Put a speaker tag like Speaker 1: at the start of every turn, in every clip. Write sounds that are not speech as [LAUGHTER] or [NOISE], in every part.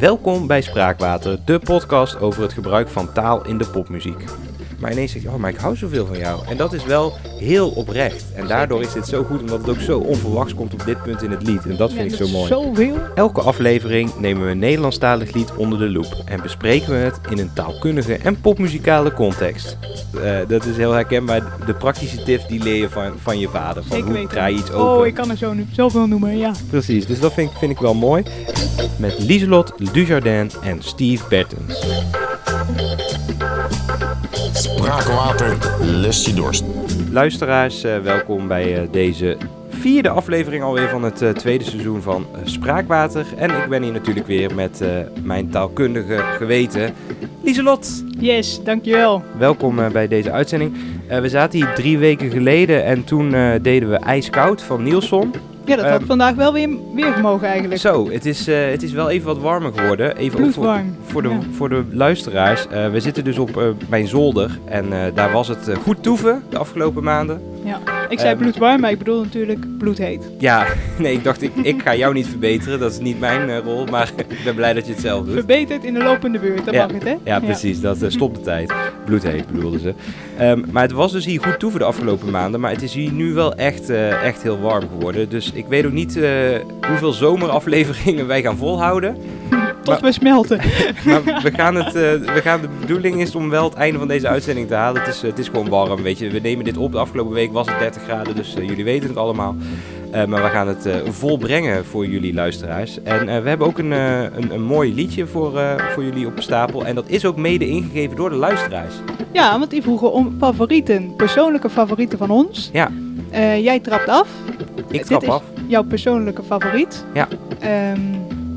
Speaker 1: Welkom bij Spraakwater, de podcast over het gebruik van taal in de popmuziek. Maar ineens zeg je, oh, maar ik hou zoveel van jou. En dat is wel heel oprecht. En daardoor is dit zo goed, omdat het ook zo onverwachts komt op dit punt in het lied. En dat vind ik zo mooi.
Speaker 2: Zoveel.
Speaker 1: Elke aflevering nemen we een Nederlandstalig lied onder de loep en bespreken we het in een taalkundige en popmuzikale context. Eh, dat is heel herkenbaar. De praktische tips die leer je van, van je vader. Van
Speaker 2: Zeker
Speaker 1: hoe
Speaker 2: weten.
Speaker 1: draai je iets open.
Speaker 2: Oh, ik kan er zo nu zoveel noemen, ja.
Speaker 1: Precies, dus dat vind ik, vind ik wel mooi. Met Lieselot Dujardin en Steve Bertens.
Speaker 3: Spraakwater lest je dorst.
Speaker 1: Luisteraars, eh, welkom bij eh, deze vierde aflevering alweer van het eh, tweede seizoen van Spraakwater. En ik ben hier natuurlijk weer met eh, mijn taalkundige geweten, Lieselot.
Speaker 2: Yes, dankjewel.
Speaker 1: Welkom eh, bij deze uitzending. Eh, we zaten hier drie weken geleden en toen eh, deden we IJskoud van Nielson.
Speaker 2: Ja, dat had
Speaker 1: Ehm,
Speaker 2: vandaag wel weer, weer gemogen eigenlijk.
Speaker 1: Zo, het is, eh, het is wel even wat warmer geworden. Even voor, voor, de,
Speaker 2: ja.
Speaker 1: voor de luisteraars. Eh, we zitten dus op eh, mijn zolder en daar was het goed toeven de afgelopen maanden.
Speaker 2: Ja. Ik zei
Speaker 1: Ehm,
Speaker 2: bloedwarm, maar ik bedoel natuurlijk bloedheet.
Speaker 1: Ja, [LAUGHS] nee, ik dacht ik, ik ga jou niet verbeteren. Dat is niet mijn eh, rol, maar [LAUGHS] ik ben blij dat je het zelf doet.
Speaker 2: Verbeterd in de lopende buurt, dat
Speaker 1: Ja.
Speaker 2: mag het, hè?
Speaker 1: Ja, precies. Dat eh, stopt de tijd. Bloedheet bedoelden ze. Ehm, maar het was dus hier goed toeven de afgelopen maanden. Maar het is hier nu wel echt, eh, echt heel warm geworden. Dus ik weet ook niet hoeveel zomerafleveringen wij gaan volhouden.
Speaker 2: Tot we smelten.
Speaker 1: Maar we gaan, het, eh, we gaan, de bedoeling is om wel het einde van deze uitzending te halen. Het is, het is gewoon warm, weet je. We nemen dit op. De afgelopen week was het 30 graden, dus eh, jullie weten het allemaal. Eh, maar we gaan het eh, volbrengen voor jullie luisteraars. En eh, we hebben ook een, eh, een, een mooi liedje voor, eh, voor jullie op stapel. En dat is ook mede ingegeven door de luisteraars.
Speaker 2: Ja, want die vroegen om favorieten. Persoonlijke favorieten van ons.
Speaker 1: Ja.
Speaker 2: Eh, jij trapt af.
Speaker 1: Ik
Speaker 2: Dit
Speaker 1: trap
Speaker 2: is
Speaker 1: af.
Speaker 2: Jouw persoonlijke favoriet.
Speaker 1: Ja.
Speaker 2: Ehm,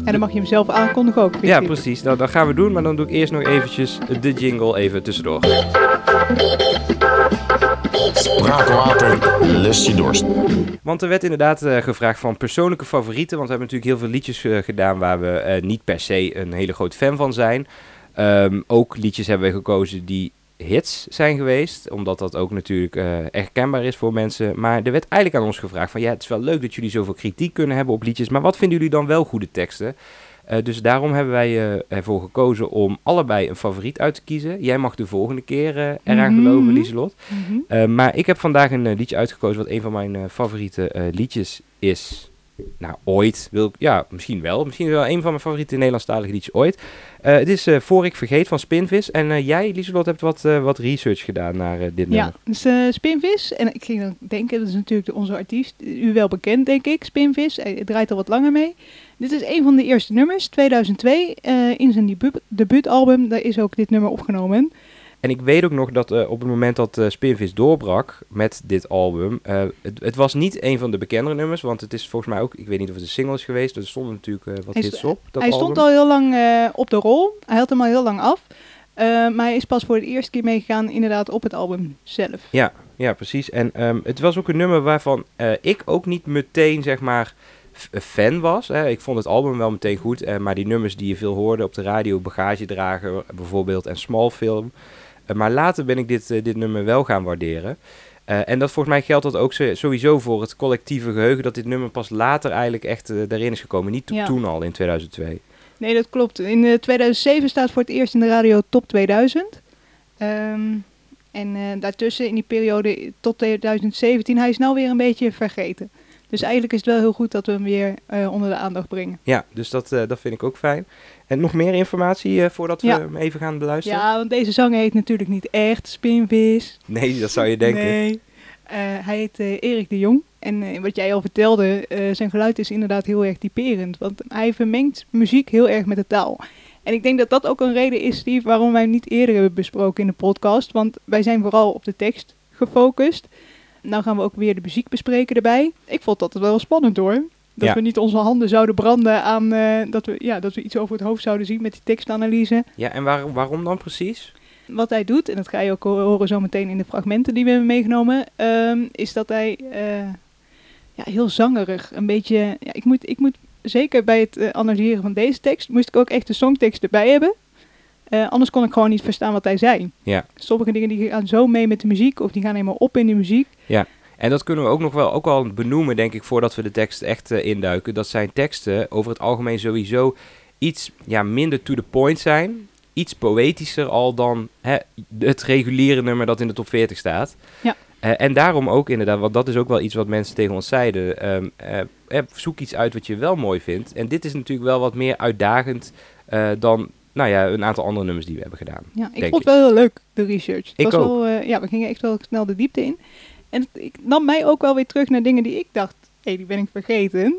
Speaker 2: en dan mag je hem zelf aankondigen ook.
Speaker 1: Ja, precies. Nou, dat gaan we doen. Maar dan doe ik eerst nog eventjes de jingle even tussendoor.
Speaker 3: Spraakwater lest je dorst.
Speaker 1: Want er werd inderdaad eh, gevraagd van persoonlijke favorieten. Want we hebben natuurlijk heel veel liedjes eh, gedaan waar we eh, niet per se een hele groot fan van zijn. Ehm, ook liedjes hebben we gekozen die hits zijn geweest. Omdat dat ook natuurlijk herkenbaar is voor mensen. Maar er werd eigenlijk aan ons gevraagd van ja, het is wel leuk dat jullie zoveel kritiek kunnen hebben op liedjes. Maar wat vinden jullie dan wel goede teksten? Eh, dus daarom hebben wij eh, ervoor gekozen om allebei een favoriet uit te kiezen. Jij mag de volgende keer eraan
Speaker 2: Mhm.
Speaker 1: geloven, Lieselot. Uh, maar ik heb vandaag een liedje uitgekozen wat een van mijn favoriete liedjes is. Nou, ooit wil ik, ja, misschien wel. Misschien wel een van mijn favoriete Nederlandstalige liedjes ooit. Eh, het is eh, Voor ik vergeet van Spinvis. En eh, jij, Lieselot, hebt wat, wat research gedaan naar dit
Speaker 2: Ja,
Speaker 1: nummer.
Speaker 2: dus eh, Spinvis. En ik ging dan denken, dat is natuurlijk de- onze artiest. U wel bekend, denk ik, Spinvis. Hij draait al wat langer mee. Dit is een van de eerste nummers, 2002. eh, in zijn debuut, debuutalbum, daar is ook dit nummer opgenomen.
Speaker 1: En ik weet ook nog dat eh, op het moment dat eh, Spinvis doorbrak met dit album, eh, het, het was niet een van de bekendere nummers, want het is volgens mij ook, ik weet niet of het een single is geweest, er stonden natuurlijk wat
Speaker 2: Hij
Speaker 1: hits op. Dat
Speaker 2: hij
Speaker 1: album.
Speaker 2: stond al heel lang op de rol. Hij had hem al heel lang af. Maar hij is pas voor de eerste keer meegegaan inderdaad op het album zelf.
Speaker 1: Ja, ja, precies. En ehm, het was ook een nummer waarvan ik ook niet meteen, zeg maar, fan was. Hè. Ik vond het album wel meteen goed, maar die nummers die je veel hoorde op de radio, Bagagedrager bijvoorbeeld en Smallfilm. Eh, maar later ben ik dit, eh, dit nummer wel gaan waarderen. Eh, en dat volgens mij geldt dat ook sowieso voor het collectieve geheugen, dat dit nummer pas later eigenlijk echt eh, daarin is gekomen. Niet to-
Speaker 2: Ja.
Speaker 1: toen al, in 2002.
Speaker 2: Nee, dat klopt. In eh, 2007 staat voor het eerst in de radio Top 2000. Ehm, en eh, daartussen, in die periode tot 2017, hij is nou weer een beetje vergeten. Dus eigenlijk is het wel heel goed dat we hem weer eh, onder de aandacht brengen.
Speaker 1: Ja, dus dat, eh, dat vind ik ook fijn. En nog meer informatie eh, voordat we
Speaker 2: Ja.
Speaker 1: hem even gaan beluisteren?
Speaker 2: Ja, want deze zanger heet natuurlijk niet echt Spinvis.
Speaker 1: Nee, dat zou je denken.
Speaker 2: Nee. Eh, hij heet eh, Erik de Jong. En wat jij al vertelde, zijn geluid is inderdaad heel erg typerend. Want hij vermengt muziek heel erg met de taal. En ik denk dat dat ook een reden is, Steve, waarom wij hem niet eerder hebben besproken in de podcast. Want wij zijn vooral op de tekst gefocust. Nou gaan we ook weer de muziek bespreken erbij. Ik vond dat wel spannend hoor. Dat
Speaker 1: Ja.
Speaker 2: we niet onze handen zouden branden aan eh, dat, we, ja, dat we iets over het hoofd zouden zien met die tekstanalyse.
Speaker 1: Ja, en waar, waarom dan precies?
Speaker 2: Wat hij doet, en dat ga je ook ho- horen zo meteen in de fragmenten die we hebben meegenomen, ehm, is dat hij eh, ja, heel zangerig, een beetje, ja, ik, moet, ik moet zeker bij het eh, analyseren van deze tekst, moest ik ook echt de songtekst erbij hebben. Anders kon ik gewoon niet verstaan wat hij zei.
Speaker 1: Ja.
Speaker 2: Sommige dingen die gaan zo mee met de muziek, of die gaan helemaal op in de muziek.
Speaker 1: En dat kunnen we ook nog wel ook al benoemen, denk ik, voordat we de tekst echt eh, induiken. Dat zijn teksten over het algemeen sowieso iets ja, minder to the point zijn. Iets poëtischer al dan hè, het reguliere nummer dat in de top 40 staat.
Speaker 2: Ja.
Speaker 1: Eh, en daarom ook inderdaad, want dat is ook wel iets wat mensen tegen ons zeiden. ehm, eh, zoek iets uit wat je wel mooi vindt. En dit is natuurlijk wel wat meer uitdagend dan nou ja, een aantal andere nummers die we hebben gedaan.
Speaker 2: Ja, ik vond het wel heel leuk, de research. Het
Speaker 1: Ik
Speaker 2: was
Speaker 1: ook.
Speaker 2: Wel, ja, we gingen echt wel snel de diepte in. En het, ik nam mij ook wel weer terug naar dingen die ik dacht, hé, die ben ik vergeten.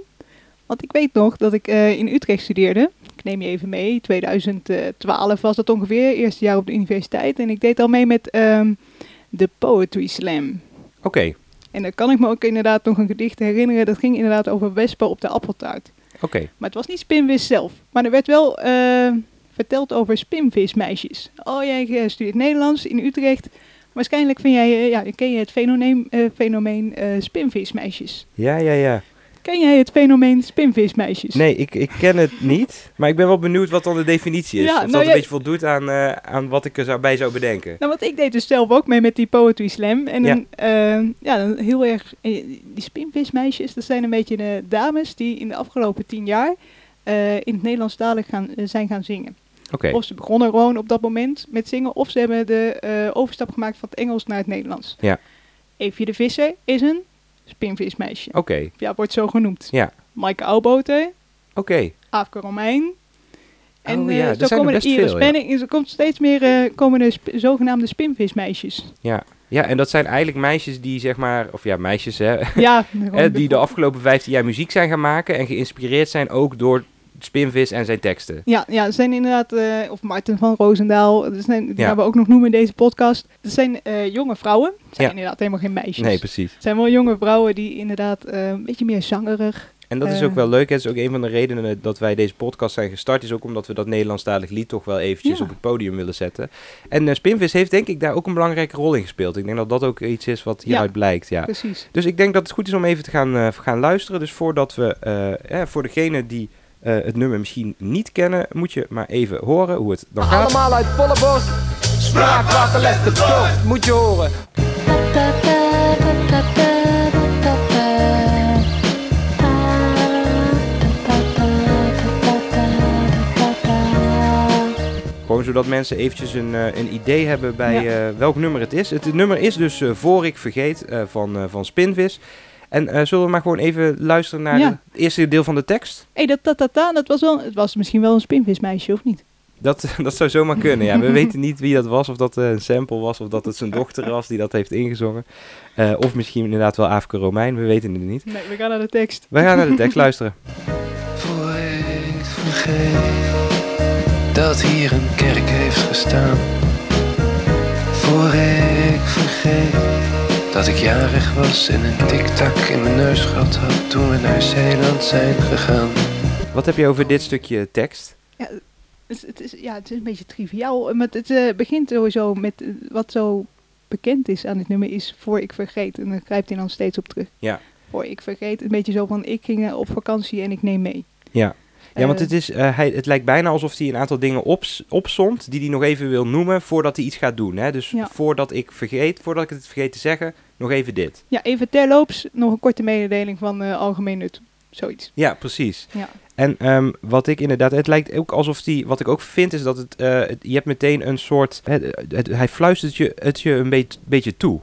Speaker 2: Want ik weet nog dat ik eh, in Utrecht studeerde. Ik neem je even mee, 2012 was dat ongeveer, eerste jaar op de universiteit. En ik deed al mee met ehm, de Poetry Slam.
Speaker 1: Oké,
Speaker 2: En dan kan ik me ook inderdaad nog een gedicht herinneren. Dat ging inderdaad over wespen op de appeltaart.
Speaker 1: oké.
Speaker 2: Maar het was niet spinvis zelf. Maar er werd wel eh, verteld over spinvismeisjes. Oh, jij eh, studeert Nederlands in Utrecht. Waarschijnlijk vind jij, eh, ja, ken je het fenomeen, eh, fenomeen eh, spinvismeisjes.
Speaker 1: Ja, ja, ja.
Speaker 2: Ken jij het fenomeen spinvismeisjes?
Speaker 1: Nee, ik, ik ken het niet. Maar ik ben wel benieuwd wat dan de definitie is.
Speaker 2: Ja,
Speaker 1: of
Speaker 2: nou
Speaker 1: dat een
Speaker 2: ja-
Speaker 1: beetje voldoet aan, aan wat ik er zou, bij zou bedenken.
Speaker 2: Nou, want ik deed dus zelf ook mee met die Poetry Slam. En
Speaker 1: Ja.
Speaker 2: een, ja, dan heel erg... Die spinvismeisjes, dat zijn een beetje de dames die in de afgelopen tien jaar... in het Nederlandstalig gaan, eh, zijn gaan zingen.
Speaker 1: Oké,
Speaker 2: Of ze begonnen gewoon op dat moment met zingen, of ze hebben de eh, overstap gemaakt van het Engels naar het Nederlands.
Speaker 1: Ja.
Speaker 2: Eefje de Visser is een spinvismeisje.
Speaker 1: oké,
Speaker 2: Ja, wordt zo genoemd.
Speaker 1: ja,
Speaker 2: Maaike Oudboter,
Speaker 1: oké.
Speaker 2: Aafke Romein. En
Speaker 1: Oh ja, er
Speaker 2: zo
Speaker 1: er
Speaker 2: komen Iris
Speaker 1: ja.
Speaker 2: Er komt steeds meer eh, komen de sp- zogenaamde spinvismeisjes.
Speaker 1: Ja. ja, en dat zijn eigenlijk meisjes die zeg maar, of ja, meisjes hè,
Speaker 2: ja, [LAUGHS]
Speaker 1: hè, die de afgelopen 15 jaar muziek zijn gaan maken en geïnspireerd zijn ook door Spinvis en zijn teksten.
Speaker 2: Ja, ja, er zijn inderdaad, eh, of Martin van Roosendaal, zijn, die
Speaker 1: Ja.
Speaker 2: gaan we ook nog noemen in deze podcast. Dat zijn eh, jonge vrouwen, het zijn
Speaker 1: Ja.
Speaker 2: inderdaad helemaal geen meisjes.
Speaker 1: Nee, precies.
Speaker 2: Het zijn wel jonge vrouwen die inderdaad eh, een beetje meer zangerig.
Speaker 1: En dat is ook wel leuk. Het is ook een van de redenen dat wij deze podcast zijn gestart. Is ook omdat we dat Nederlandstalig lied toch wel eventjes
Speaker 2: Ja.
Speaker 1: op het podium willen zetten. En Spinvis heeft denk ik daar ook een belangrijke rol in gespeeld. Ik denk dat dat ook iets is wat hieruit blijkt. Ja.
Speaker 2: Precies.
Speaker 1: Dus ik denk dat het goed is om even te gaan, gaan luisteren. Dus voordat we, eh, voor degene die eh, het nummer misschien niet kennen, moet je maar even horen hoe het dan gaat.
Speaker 4: Allemaal uit volle borst. Spraakwaterles de tocht, moet je horen.
Speaker 1: Gewoon zodat mensen eventjes een, eh, een idee hebben bij eh, welk nummer het is. Het nummer is dus eh, Voor ik vergeet eh, van, eh, van Spinvis. En eh, zullen we maar gewoon even luisteren naar
Speaker 2: Ja.
Speaker 1: het eerste deel van de tekst?
Speaker 2: Hé, dat ta ta ta, dat was wel, het was misschien wel een spinvismeisje, of niet?
Speaker 1: Dat, [LAUGHS] dat zou zomaar kunnen, ja. We [LAUGHS] weten niet wie dat was, of dat eh, een sample was, of dat het zijn dochter was die dat heeft ingezongen. Eh, of misschien inderdaad wel Afke Romein, we weten het niet.
Speaker 2: Nee, we gaan naar de tekst.
Speaker 1: Wij gaan naar de tekst [LAUGHS] luisteren.
Speaker 5: Voor ik vergeet dat hier een kerk heeft gestaan. Voor ik vergeet dat ik jarig was en een tiktak in mijn neus gehad had toen we naar Zeeland zijn gegaan.
Speaker 1: Wat heb je over dit stukje tekst?
Speaker 2: Ja, het, het is, ja, het is een beetje triviaal. Maar het eh, begint sowieso met eh, wat zo bekend is aan dit nummer is Voor ik vergeet. En daar grijpt hij dan steeds op terug.
Speaker 1: Ja.
Speaker 2: Voor ik vergeet. Een beetje zo van ik ging op vakantie en ik neem mee.
Speaker 1: Ja. Ja, want
Speaker 2: Eh,
Speaker 1: het, is, eh, hij, het lijkt bijna alsof hij een aantal dingen opsomt die hij nog even wil noemen voordat hij iets gaat doen. Hè? Dus
Speaker 2: Ja.
Speaker 1: voordat ik vergeet, voordat ik het vergeet te zeggen, nog even dit.
Speaker 2: Ja, even terloops nog een korte mededeling van eh, algemeen nut. Zoiets.
Speaker 1: Ja, precies.
Speaker 2: Ja.
Speaker 1: En ehm, wat ik inderdaad, het lijkt ook alsof die, wat ik ook vind, is dat het, het- je hebt meteen een soort, het, het- hij fluistert je, het je een beetje, beetje toe.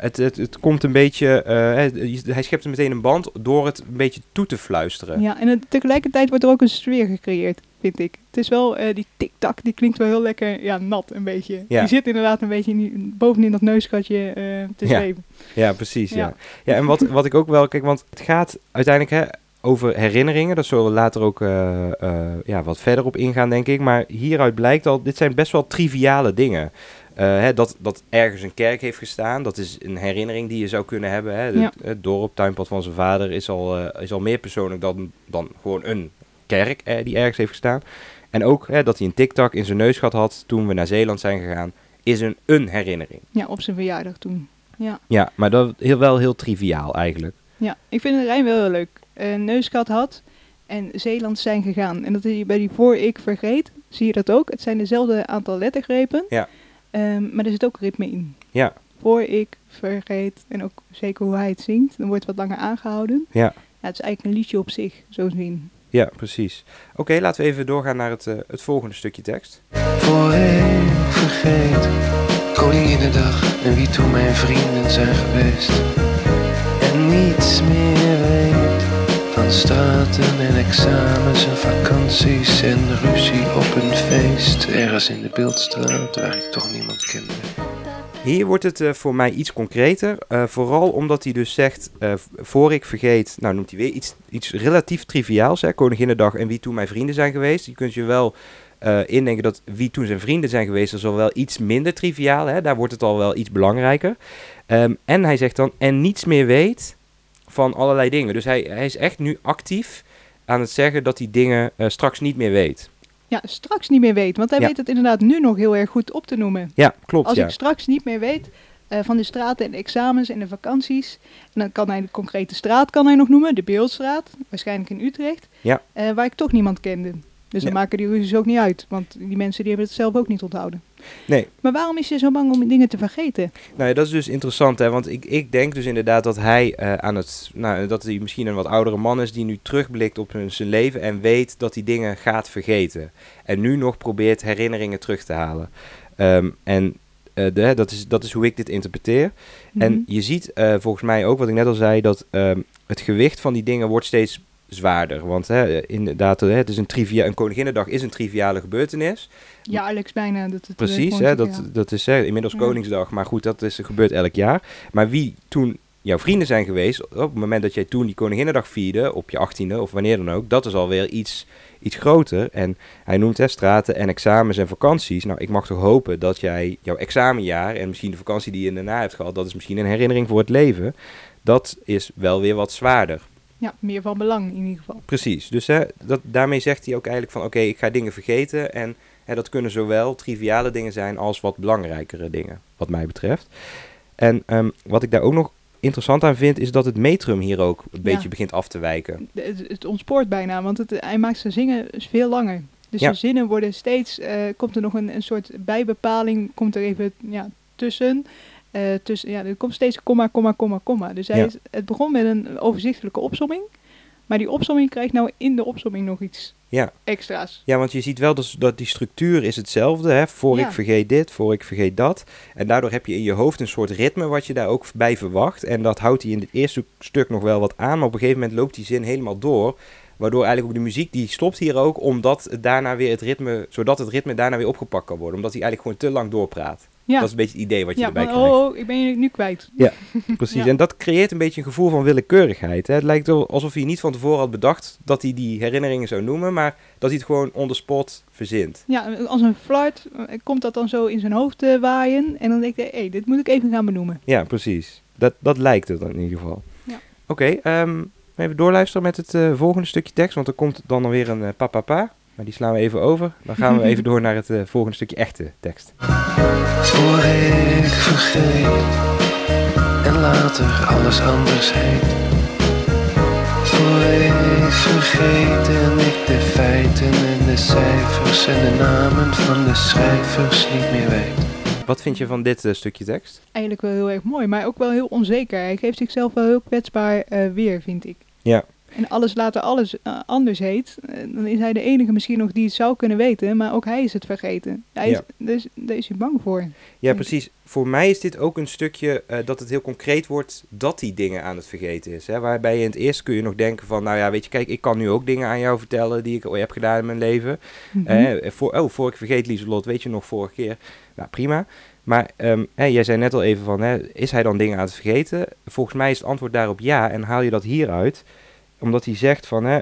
Speaker 1: Het, het, het komt een beetje, eh, hij schept er meteen een band door het een beetje toe te fluisteren.
Speaker 2: Ja, en het- tegelijkertijd wordt er ook een sfeer gecreëerd, vind ik. Het is wel, eh, die tik-tak, die klinkt wel heel lekker, ja, nat een beetje.
Speaker 1: Ja.
Speaker 2: Die zit inderdaad een beetje in die- bovenin dat neusgatje eh, te zweven.
Speaker 1: Ja, precies. Ja, ja.
Speaker 2: Ja.
Speaker 1: en wat, wat ik ook wel, kijk, want het gaat uiteindelijk hè, over herinneringen. Daar zullen we later ook ja, wat verder op ingaan, denk ik. Maar hieruit blijkt al, dit zijn best wel triviale dingen. Eh, hè, dat, dat ergens een kerk heeft gestaan, dat is een herinnering die je zou kunnen hebben. Hè.
Speaker 2: Ja.
Speaker 1: het dorp, tuinpad van zijn vader is al, eh, is al meer persoonlijk dan, dan gewoon een kerk eh, die ergens heeft gestaan. En ook hè, dat hij een tiktak in zijn neus gehad had toen we naar Zeeland zijn gegaan, is een, een herinnering.
Speaker 2: Ja, op zijn verjaardag toen. Ja,
Speaker 1: Ja, maar dat heel, wel heel triviaal eigenlijk.
Speaker 2: ja. ik vind het Rijn wel heel leuk. Een neusgat had en Zeeland zijn gegaan. En dat is bij die voor ik vergeet, zie je dat ook. Het zijn dezelfde aantal lettergrepen,
Speaker 1: Ja.
Speaker 2: Ehm, maar er zit ook ritme in.
Speaker 1: Ja,
Speaker 2: Voor ik vergeet, en ook zeker hoe hij het zingt, dan wordt het wat langer aangehouden.
Speaker 1: ja.
Speaker 2: Ja, het is eigenlijk een liedje op zich, zo zien.
Speaker 1: Ja, precies. Oké, laten we even doorgaan naar het, eh, het volgende stukje tekst.
Speaker 5: Voor ik vergeet Koninginnedag en wie toen mijn vrienden zijn geweest En niets meer weet van straten en examens en vakanties en ruzie op een feest Ergens in de beeldstraat waar ik toch niemand kende
Speaker 1: Hier wordt het eh, voor mij iets concreter. eh, vooral omdat hij dus zegt, eh, voor ik vergeet, nou noemt hij weer iets, iets relatief triviaals. Koninginnedag en wie toen mijn vrienden zijn geweest. Je kunt je wel indenken dat wie toen zijn vrienden zijn geweest, dat is al wel iets minder triviaal. Hè, daar wordt het al wel iets belangrijker. Ehm, en hij zegt dan, en niets meer weet van allerlei dingen. Dus hij, hij is echt nu actief aan het zeggen dat hij dingen eh, straks niet meer weet.
Speaker 2: Ja, straks niet meer weet. Want hij
Speaker 1: Ja.
Speaker 2: weet het inderdaad nu nog heel erg goed op te noemen.
Speaker 1: Ja, klopt.
Speaker 2: Als
Speaker 1: ja.
Speaker 2: ik straks niet meer weet eh, van de straten en de examens en de vakanties. En dan kan hij de concrete straat kan hij nog noemen, de Beeldstraat, waarschijnlijk in Utrecht.
Speaker 1: Ja.
Speaker 2: eh, waar ik toch niemand kende. Dus dan maken die ruzies ook niet uit. Want die mensen die hebben het zelf ook niet onthouden.
Speaker 1: Nee,
Speaker 2: Maar waarom is je zo bang om dingen te vergeten?
Speaker 1: Nou ja, dat is dus interessant, hè? want ik, ik denk dus inderdaad dat hij eh, aan het, nou, dat hij misschien een wat oudere man is die nu terugblikt op hun- zijn leven en weet dat hij dingen gaat vergeten. En nu nog probeert herinneringen terug te halen. Ehm, en eh, de, dat, is, dat is hoe ik dit interpreteer. En
Speaker 2: Mhm.
Speaker 1: je ziet eh, volgens mij ook, wat ik net al zei, dat ehm, het gewicht van die dingen wordt steeds zwaarder. Want hè, inderdaad, hè, het is een, trivia, een Koninginnedag is een triviale gebeurtenis.
Speaker 2: Jaarlijks bijna. Dat het, eh,
Speaker 1: Precies, hè, dat,
Speaker 2: ja.
Speaker 1: dat is hè, inmiddels. Koningsdag, maar goed, dat is, gebeurt elk jaar. Maar wie toen jouw vrienden zijn geweest, op het moment dat jij toen die Koninginnedag vierde, op je achttiende of wanneer dan ook, dat is alweer iets, iets groter. En hij noemt hè, straten en examens en vakanties. Nou, ik mag toch hopen dat jij jouw examenjaar en misschien de vakantie die je daarna hebt gehad, dat is misschien een herinnering voor het leven. Dat is wel weer wat zwaarder.
Speaker 2: Ja, meer van belang in ieder geval.
Speaker 1: Precies, dus hè, dat, daarmee zegt hij ook eigenlijk van oké, ik ga dingen vergeten en hè, dat kunnen zowel triviale dingen zijn als wat belangrijkere dingen, wat mij betreft. En ehm, wat ik daar ook nog interessant aan vind, is dat het metrum hier ook een beetje begint af te wijken.
Speaker 2: Het, het ontspoort bijna, want het, hij maakt zijn zingen veel langer. Dus
Speaker 1: Ja.
Speaker 2: de zinnen worden steeds, eh, komt er nog een, een soort bijbepaling, komt er even ja, tussen. Tussen ja, er komt steeds komma, komma, komma, komma. Dus hij
Speaker 1: Ja.
Speaker 2: is, het begon met een overzichtelijke opsomming. Maar die opsomming krijgt nou in de opsomming nog iets
Speaker 1: Ja.
Speaker 2: extra's.
Speaker 1: Ja, want je ziet wel dus dat die structuur is hetzelfde. Hè? Voor
Speaker 2: Ja.
Speaker 1: ik vergeet dit, voor ik vergeet dat. En daardoor heb je in je hoofd een soort ritme wat je daar ook bij verwacht. En dat houdt hij in het eerste stuk nog wel wat aan. Maar op een gegeven moment loopt die zin helemaal door. Waardoor eigenlijk ook de muziek die stopt hier ook. Omdat het daarna weer het ritme, zodat het ritme daarna weer opgepakt kan worden. Omdat hij eigenlijk gewoon te lang doorpraat.
Speaker 2: Ja,
Speaker 1: Dat is een beetje het idee wat je
Speaker 2: ja
Speaker 1: erbij
Speaker 2: van,
Speaker 1: krijgt.
Speaker 2: oh, ik ben je nu kwijt. [LAUGHS]
Speaker 1: Precies.
Speaker 2: ja.
Speaker 1: En dat creëert een beetje een gevoel van willekeurigheid. Hè? Het lijkt alsof hij niet van tevoren had bedacht dat hij die herinneringen zou noemen. Maar dat hij het gewoon on the spot verzint.
Speaker 2: Ja, als een flirt eh, komt dat dan zo in zijn hoofd eh, waaien. En dan denk ik, hé, hey, dit moet ik even gaan benoemen.
Speaker 1: Ja, precies. Dat, dat lijkt het dan in ieder geval.
Speaker 2: Ja.
Speaker 1: Oké, ehm, even doorluisteren met het eh, volgende stukje tekst, want er komt dan alweer een eh, papapa. Maar die slaan we even over. Dan gaan we even [LAUGHS] door naar het eh, volgende stukje echte tekst.
Speaker 5: Voor ik vergeet en later alles anders heet. Voor ik vergeet en ik de feiten en de cijfers en de namen van de schrijvers niet meer weet.
Speaker 1: Wat vind je van dit eh, stukje tekst?
Speaker 2: Eigenlijk wel heel erg mooi, maar ook wel heel onzeker. Hij geeft zichzelf wel heel kwetsbaar eh, weer, vind ik.
Speaker 1: Ja.
Speaker 2: En alles later alles eh, anders heet, eh, dan is hij de enige misschien nog die het zou kunnen weten, maar ook hij is het vergeten. Hij
Speaker 1: Ja.
Speaker 2: is, dus, daar is hij bang voor.
Speaker 1: Ja,
Speaker 2: Mm.
Speaker 1: precies. Voor mij is dit ook een stukje eh, dat het heel concreet wordt dat hij dingen aan het vergeten is. Hè? Waarbij je in het eerst kun je nog denken van, nou ja, weet je, kijk, ik kan nu ook dingen aan jou vertellen die ik ooit heb gedaan in mijn leven. Eh, voor, oh, voor ik vergeet, Lieselot, weet je nog vorige keer? Nou, prima. Maar ehm, hè, jij zei net al even van, hè, is hij dan dingen aan het vergeten? Volgens mij is het antwoord daarop ja. En haal je dat hieruit, omdat hij zegt van, hè,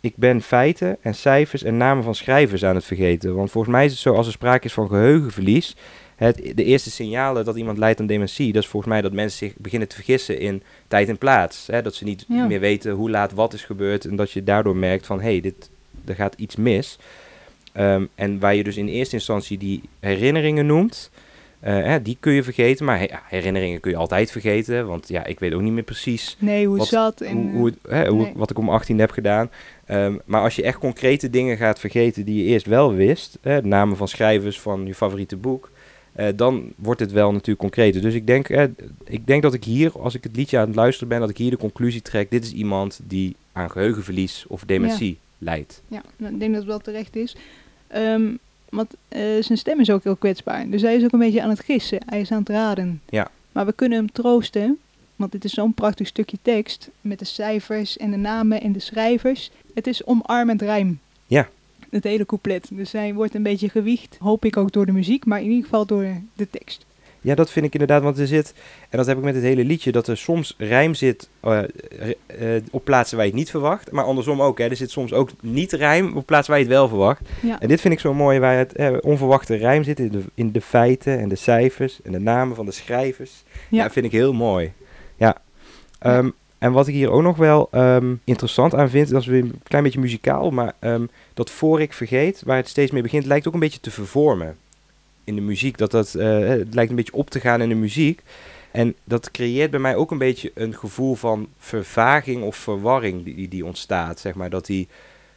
Speaker 1: ik ben feiten en cijfers en namen van schrijvers aan het vergeten. Want volgens mij is het zo, als er sprake is van geheugenverlies, het, de eerste signalen dat iemand lijdt aan dementie, dat is volgens mij dat mensen zich beginnen te vergissen in tijd en plaats. Hè? Dat ze niet
Speaker 2: Ja.
Speaker 1: meer weten hoe laat wat is gebeurd en dat je daardoor merkt van, hé, hey, dit, er gaat iets mis. Ehm, en waar je dus in eerste instantie die herinneringen noemt, hè, die kun je vergeten. Maar herinneringen kun je altijd vergeten, want ja, ik weet ook niet meer precies
Speaker 2: nee, hoe
Speaker 1: wat-
Speaker 2: zat. En,
Speaker 1: hoe, hè, hoe,
Speaker 2: nee.
Speaker 1: wat ik om 18 heb gedaan. Ehm, maar als je echt concrete dingen gaat vergeten die je eerst wel wist, hè, de namen van schrijvers van je favoriete boek, eh, dan wordt het wel natuurlijk concreter. Dus ik denk, eh, ik denk dat ik hier, als ik het liedje aan het luisteren ben, dat ik hier de conclusie trek, dit is iemand die aan geheugenverlies of dementie leidt.
Speaker 2: Ja, nou, ik denk dat het wel terecht is. Ehm, want eh, zijn stem is ook heel kwetsbaar. Dus hij is ook een beetje aan het gissen. Hij is aan het raden.
Speaker 1: Ja.
Speaker 2: Maar we kunnen hem troosten. Want dit is zo'n prachtig stukje tekst. Met de cijfers en de namen en de schrijvers. Het is omarmend rijm.
Speaker 1: Ja.
Speaker 2: Het hele couplet. Dus hij wordt een beetje gewiegd. Hoop ik ook door de muziek. Maar in ieder geval door de tekst.
Speaker 1: Ja, dat vind ik inderdaad, want er zit, en dat heb ik met het hele liedje, dat er soms rijm zit eh, eh, op plaatsen waar je het niet verwacht, maar andersom ook. Hè, er zit soms ook niet rijm op plaatsen waar je het wel verwacht.
Speaker 2: Ja.
Speaker 1: En dit vind ik zo mooi, waar het eh, onverwachte rijm zit in de, in de feiten en de cijfers en de namen van de schrijvers. Ja,
Speaker 2: Ja.
Speaker 1: vind ik heel mooi. Ja. Ehm, En wat ik hier ook nog wel ehm, interessant aan vind, dat is weer een klein beetje muzikaal, maar ehm, dat voor ik vergeet, waar het steeds mee begint, lijkt ook een beetje te vervormen in de muziek. Dat dat, eh, het lijkt een beetje op te gaan in de muziek. En dat creëert bij mij ook een beetje een gevoel van vervaging of verwarring die, die ontstaat. Zeg maar. Dat hij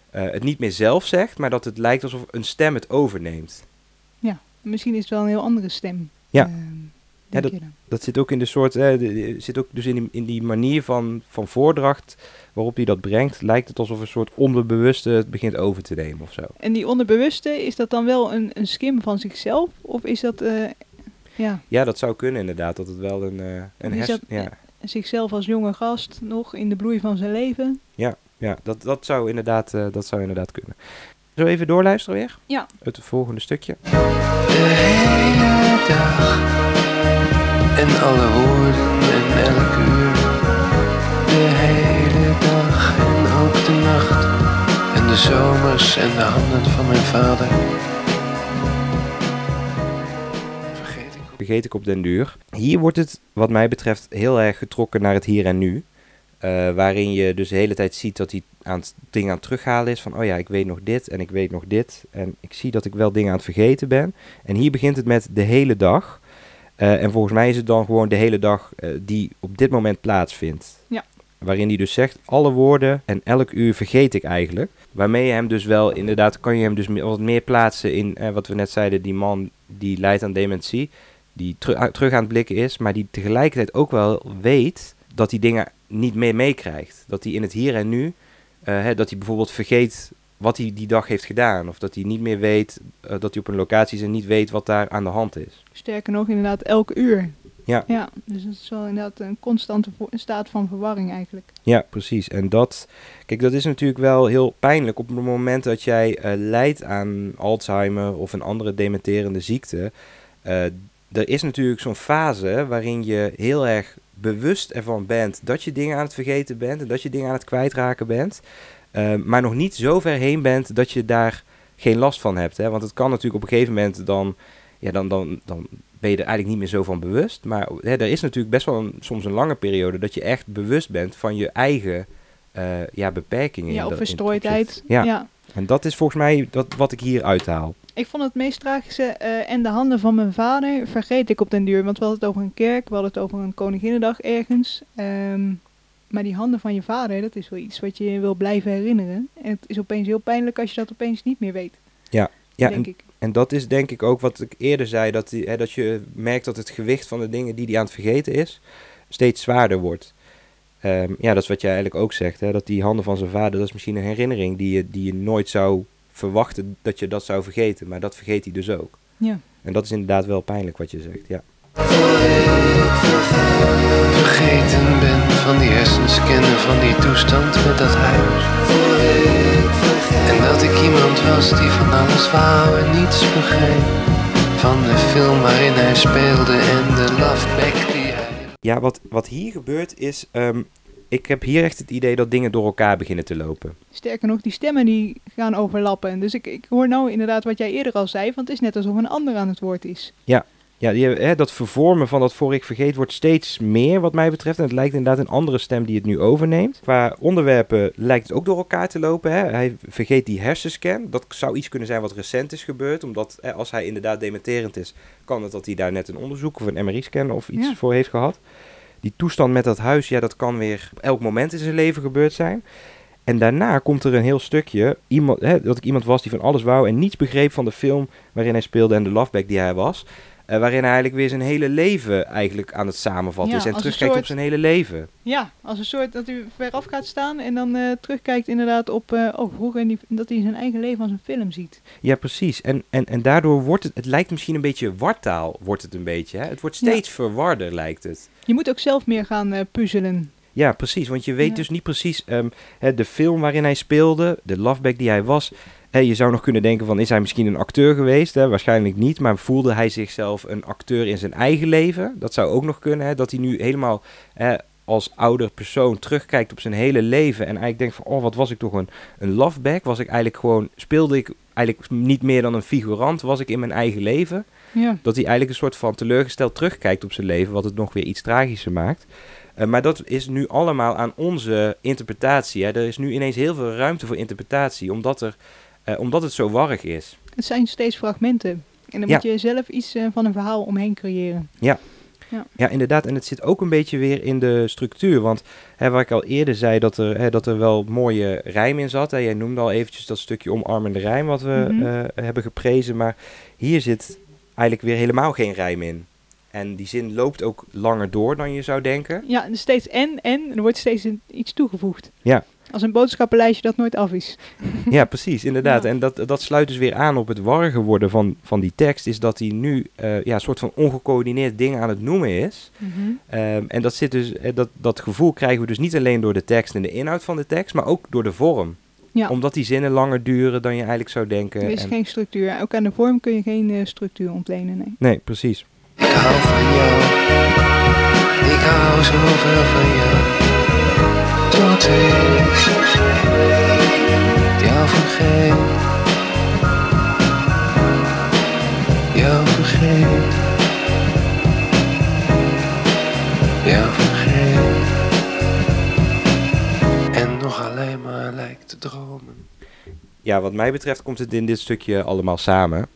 Speaker 1: eh, het niet meer zelf zegt, maar dat het lijkt alsof een stem het overneemt.
Speaker 2: Misschien is het wel een heel andere stem.
Speaker 1: Ja.
Speaker 2: Ehm, denk
Speaker 1: dat-? Dat zit ook in de soort, eh, de- zit ook dus in die, in die manier van, van voordracht waarop hij dat brengt, lijkt het alsof een soort onderbewuste het begint over te nemen of zo.
Speaker 2: En die onderbewuste, is dat dan wel een, een skim van zichzelf? Of is dat eh, ja,
Speaker 1: Ja, dat zou kunnen inderdaad, dat het wel een, eh een
Speaker 2: Is
Speaker 1: hersen...
Speaker 2: dat-
Speaker 1: Ja,
Speaker 2: zichzelf als jonge gast nog in de bloei van zijn leven?
Speaker 1: ja, ja dat, dat, zou inderdaad, eh, dat zou inderdaad kunnen. Zo even doorluisteren weer?
Speaker 2: Ja.
Speaker 1: Het volgende stukje.
Speaker 5: De hele dag en alle woorden en elk uur. De zomers en de handen van mijn vader. Vergeet ik.
Speaker 1: vergeet ik op den duur. Hier wordt het, wat mij betreft, heel erg getrokken naar het hier en nu. Eh, waarin je dus de hele tijd ziet dat hij aan het ding aan het terughalen is. Van, oh ja, ik weet nog dit en ik weet nog dit. En ik zie dat ik wel dingen aan het vergeten ben. En hier begint het met de hele dag. Eh, en volgens mij is het dan gewoon de hele dag eh, die op dit moment plaatsvindt. Waarin hij dus zegt, alle woorden en elk uur vergeet ik eigenlijk. Waarmee je hem dus wel, inderdaad, kan je hem dus wat meer plaatsen in, eh, wat we net zeiden, die man die lijdt aan dementie die terug aan het blikken is, maar die tegelijkertijd ook wel weet dat hij dingen niet meer meekrijgt. Dat hij in het hier en nu, eh, hè, dat hij bijvoorbeeld vergeet wat hij die dag heeft gedaan. Of dat hij niet meer weet eh, dat hij op een locatie is en niet weet wat daar aan de hand is.
Speaker 2: Sterker nog, inderdaad, elke uur.
Speaker 1: Ja.
Speaker 2: Ja, dus het is wel inderdaad een constante staat van verwarring eigenlijk.
Speaker 1: Ja, precies. En dat, kijk, dat is natuurlijk wel heel pijnlijk op het moment dat jij eh lijdt aan Alzheimer of een andere dementerende ziekte. Eh, er is natuurlijk zo'n fase waarin je heel erg bewust ervan bent dat je dingen aan het vergeten bent en dat je dingen aan het kwijtraken bent. eh, maar nog niet zo ver heen bent dat je daar geen last van hebt. Hè? Want het kan natuurlijk op een gegeven moment dan, ja, dan, dan, dan ben je er eigenlijk niet meer zo van bewust. Maar hè, er is natuurlijk best wel een, soms een lange periode dat je echt bewust bent van je eigen eh, ja, beperkingen.
Speaker 2: Ja,
Speaker 1: in
Speaker 2: of verstrooidheid.
Speaker 1: Ja.
Speaker 2: ja.
Speaker 1: En dat is volgens mij dat, wat ik hier uithaal.
Speaker 2: Ik vond het meest tragische eh, en de handen van mijn vader vergeet ik op den duur. Want we hadden het over een kerk, we hadden het over een Koninginnedag ergens. Ehm, maar die handen van je vader, dat is wel iets wat je wil blijven herinneren. En het is opeens heel pijnlijk als je dat opeens niet meer weet.
Speaker 1: Ja,
Speaker 2: denk
Speaker 1: en,
Speaker 2: ik.
Speaker 1: En dat is denk ik ook wat ik eerder zei, dat, die, hè, dat je merkt dat het gewicht van de dingen die hij aan het vergeten is, steeds zwaarder wordt. Ehm, ja, dat is wat jij eigenlijk ook zegt, hè, dat die handen van zijn vader, dat is misschien een herinnering die je, die je nooit zou verwachten dat je dat zou vergeten, maar dat vergeet hij dus ook.
Speaker 2: Ja.
Speaker 1: En dat is inderdaad wel pijnlijk wat je zegt, ja.
Speaker 5: vergeten ben van die hersenscan en van die toestand met dat huis. En dat ik iemand was die van alles wou en niets begreep. Van de film waarin hij speelde en de loveback die hij...
Speaker 1: Ja, wat, wat hier gebeurt is, ehm, ik heb hier echt het idee dat dingen door elkaar beginnen te lopen.
Speaker 2: Sterker nog, die stemmen die gaan overlappen. Dus ik, ik hoor nou inderdaad wat jij eerder al zei, want het is net alsof een ander aan het woord is.
Speaker 1: Ja, die, hè, dat vervormen van dat voor ik vergeet wordt steeds meer wat mij betreft. En het lijkt inderdaad een andere stem die het nu overneemt. Qua onderwerpen lijkt het ook door elkaar te lopen. Hè. Hij vergeet die hersenscan. Dat zou iets kunnen zijn wat recent is gebeurd. Omdat hè, als hij inderdaad dementerend is, kan het dat hij daar net een onderzoek of een MRI-scan of iets
Speaker 2: Ja.
Speaker 1: voor heeft gehad. Die toestand met dat huis, ja, dat kan weer op elk moment in zijn leven gebeurd zijn. En daarna komt er een heel stukje, iemand, hè, dat ik iemand was die van alles wou en niets begreep van de film waarin hij speelde en de loveback die hij was. Eh, waarin hij eigenlijk weer zijn hele leven eigenlijk aan het samenvatten
Speaker 2: Ja,
Speaker 1: is. En terugkijkt
Speaker 2: soort-
Speaker 1: op zijn hele leven.
Speaker 2: Ja, als een soort dat u veraf gaat staan en dan eh, terugkijkt inderdaad op eh oh, vroeger en die, dat hij zijn eigen leven als een film ziet.
Speaker 1: Ja, precies. En, en, en daardoor wordt het, het lijkt misschien een beetje wartaal, wordt het een beetje. Hè? Het wordt
Speaker 2: Ja.
Speaker 1: steeds verwarder, lijkt het.
Speaker 2: Je moet ook zelf meer gaan puzzelen.
Speaker 1: Ja, precies. Want je weet
Speaker 2: Ja.
Speaker 1: dus niet precies ehm, hè, de film waarin hij speelde, de loveback die hij was. Je zou nog kunnen denken van, is hij misschien een acteur geweest? Hè? Waarschijnlijk niet, maar voelde hij zichzelf een acteur in zijn eigen leven? Dat zou ook nog kunnen, hè? dat hij nu helemaal hè, als ouder persoon terugkijkt op zijn hele leven. En eigenlijk denkt van, oh, wat was ik toch een, een loveback? Was ik eigenlijk gewoon, speelde ik eigenlijk niet meer dan een figurant? Was ik in mijn eigen leven?
Speaker 2: Ja.
Speaker 1: Dat hij eigenlijk een soort van teleurgesteld terugkijkt op zijn leven, wat het nog weer iets tragischer maakt. Eh, maar dat is nu allemaal aan onze interpretatie. Hè. Er is nu ineens heel veel ruimte voor interpretatie, omdat, er, eh, omdat het zo warrig is.
Speaker 2: Het zijn steeds fragmenten. En dan
Speaker 1: Ja.
Speaker 2: moet je zelf iets eh, van een verhaal omheen creëren.
Speaker 1: Ja, inderdaad. En het zit ook een beetje weer in de structuur. Want hè, waar ik al eerder zei dat er, hè, dat er wel mooie rijm in zat. Hè. Jij noemde al eventjes dat stukje omarmende rijm wat we
Speaker 2: Mhm.
Speaker 1: eh, hebben geprezen. Maar hier zit eigenlijk weer helemaal geen rijm in. En die zin loopt ook langer door dan je zou denken.
Speaker 2: Ja, steeds en, en, er wordt steeds iets toegevoegd.
Speaker 1: Ja.
Speaker 2: Als een boodschappenlijstje dat nooit af is.
Speaker 1: Ja, precies, inderdaad.
Speaker 2: Ja.
Speaker 1: En dat, dat sluit dus weer aan op het warrige worden van, van die tekst. Is dat hij nu eh, ja, een soort van ongecoördineerd dingen aan het noemen is. Ehm, en dat, zit dus, eh, dat, dat gevoel krijgen we dus niet alleen door de tekst en de inhoud van de tekst, maar ook door de vorm.
Speaker 2: Ja,
Speaker 1: Omdat die zinnen langer duren dan je eigenlijk zou denken.
Speaker 2: er is
Speaker 1: En-
Speaker 2: geen structuur. Ook aan de vorm kun je geen eh, structuur ontlenen. Nee.
Speaker 1: Nee, precies.
Speaker 5: Ik hou van jou. Ik hou zoveel van jou. Tot ik jou. En nog alleen maar lijkt te dromen.
Speaker 1: Ja, wat mij betreft komt het in dit stukje allemaal samen.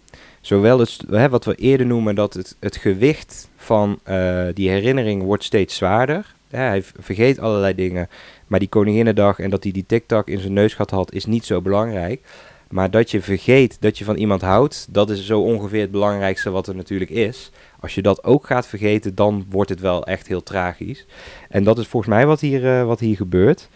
Speaker 1: Zowel het, hè, wat we eerder noemen, dat het, het gewicht van eh, die herinnering wordt steeds zwaarder. Ja, hij vergeet allerlei dingen, maar die Koninginnedag en dat hij die tiktak in zijn neus gehad had, is niet zo belangrijk. Maar dat je vergeet dat je van iemand houdt, dat is zo ongeveer het belangrijkste wat er natuurlijk is. Als je dat ook gaat vergeten, dan wordt het wel echt heel tragisch. En dat is volgens mij wat hier, eh, wat hier gebeurt.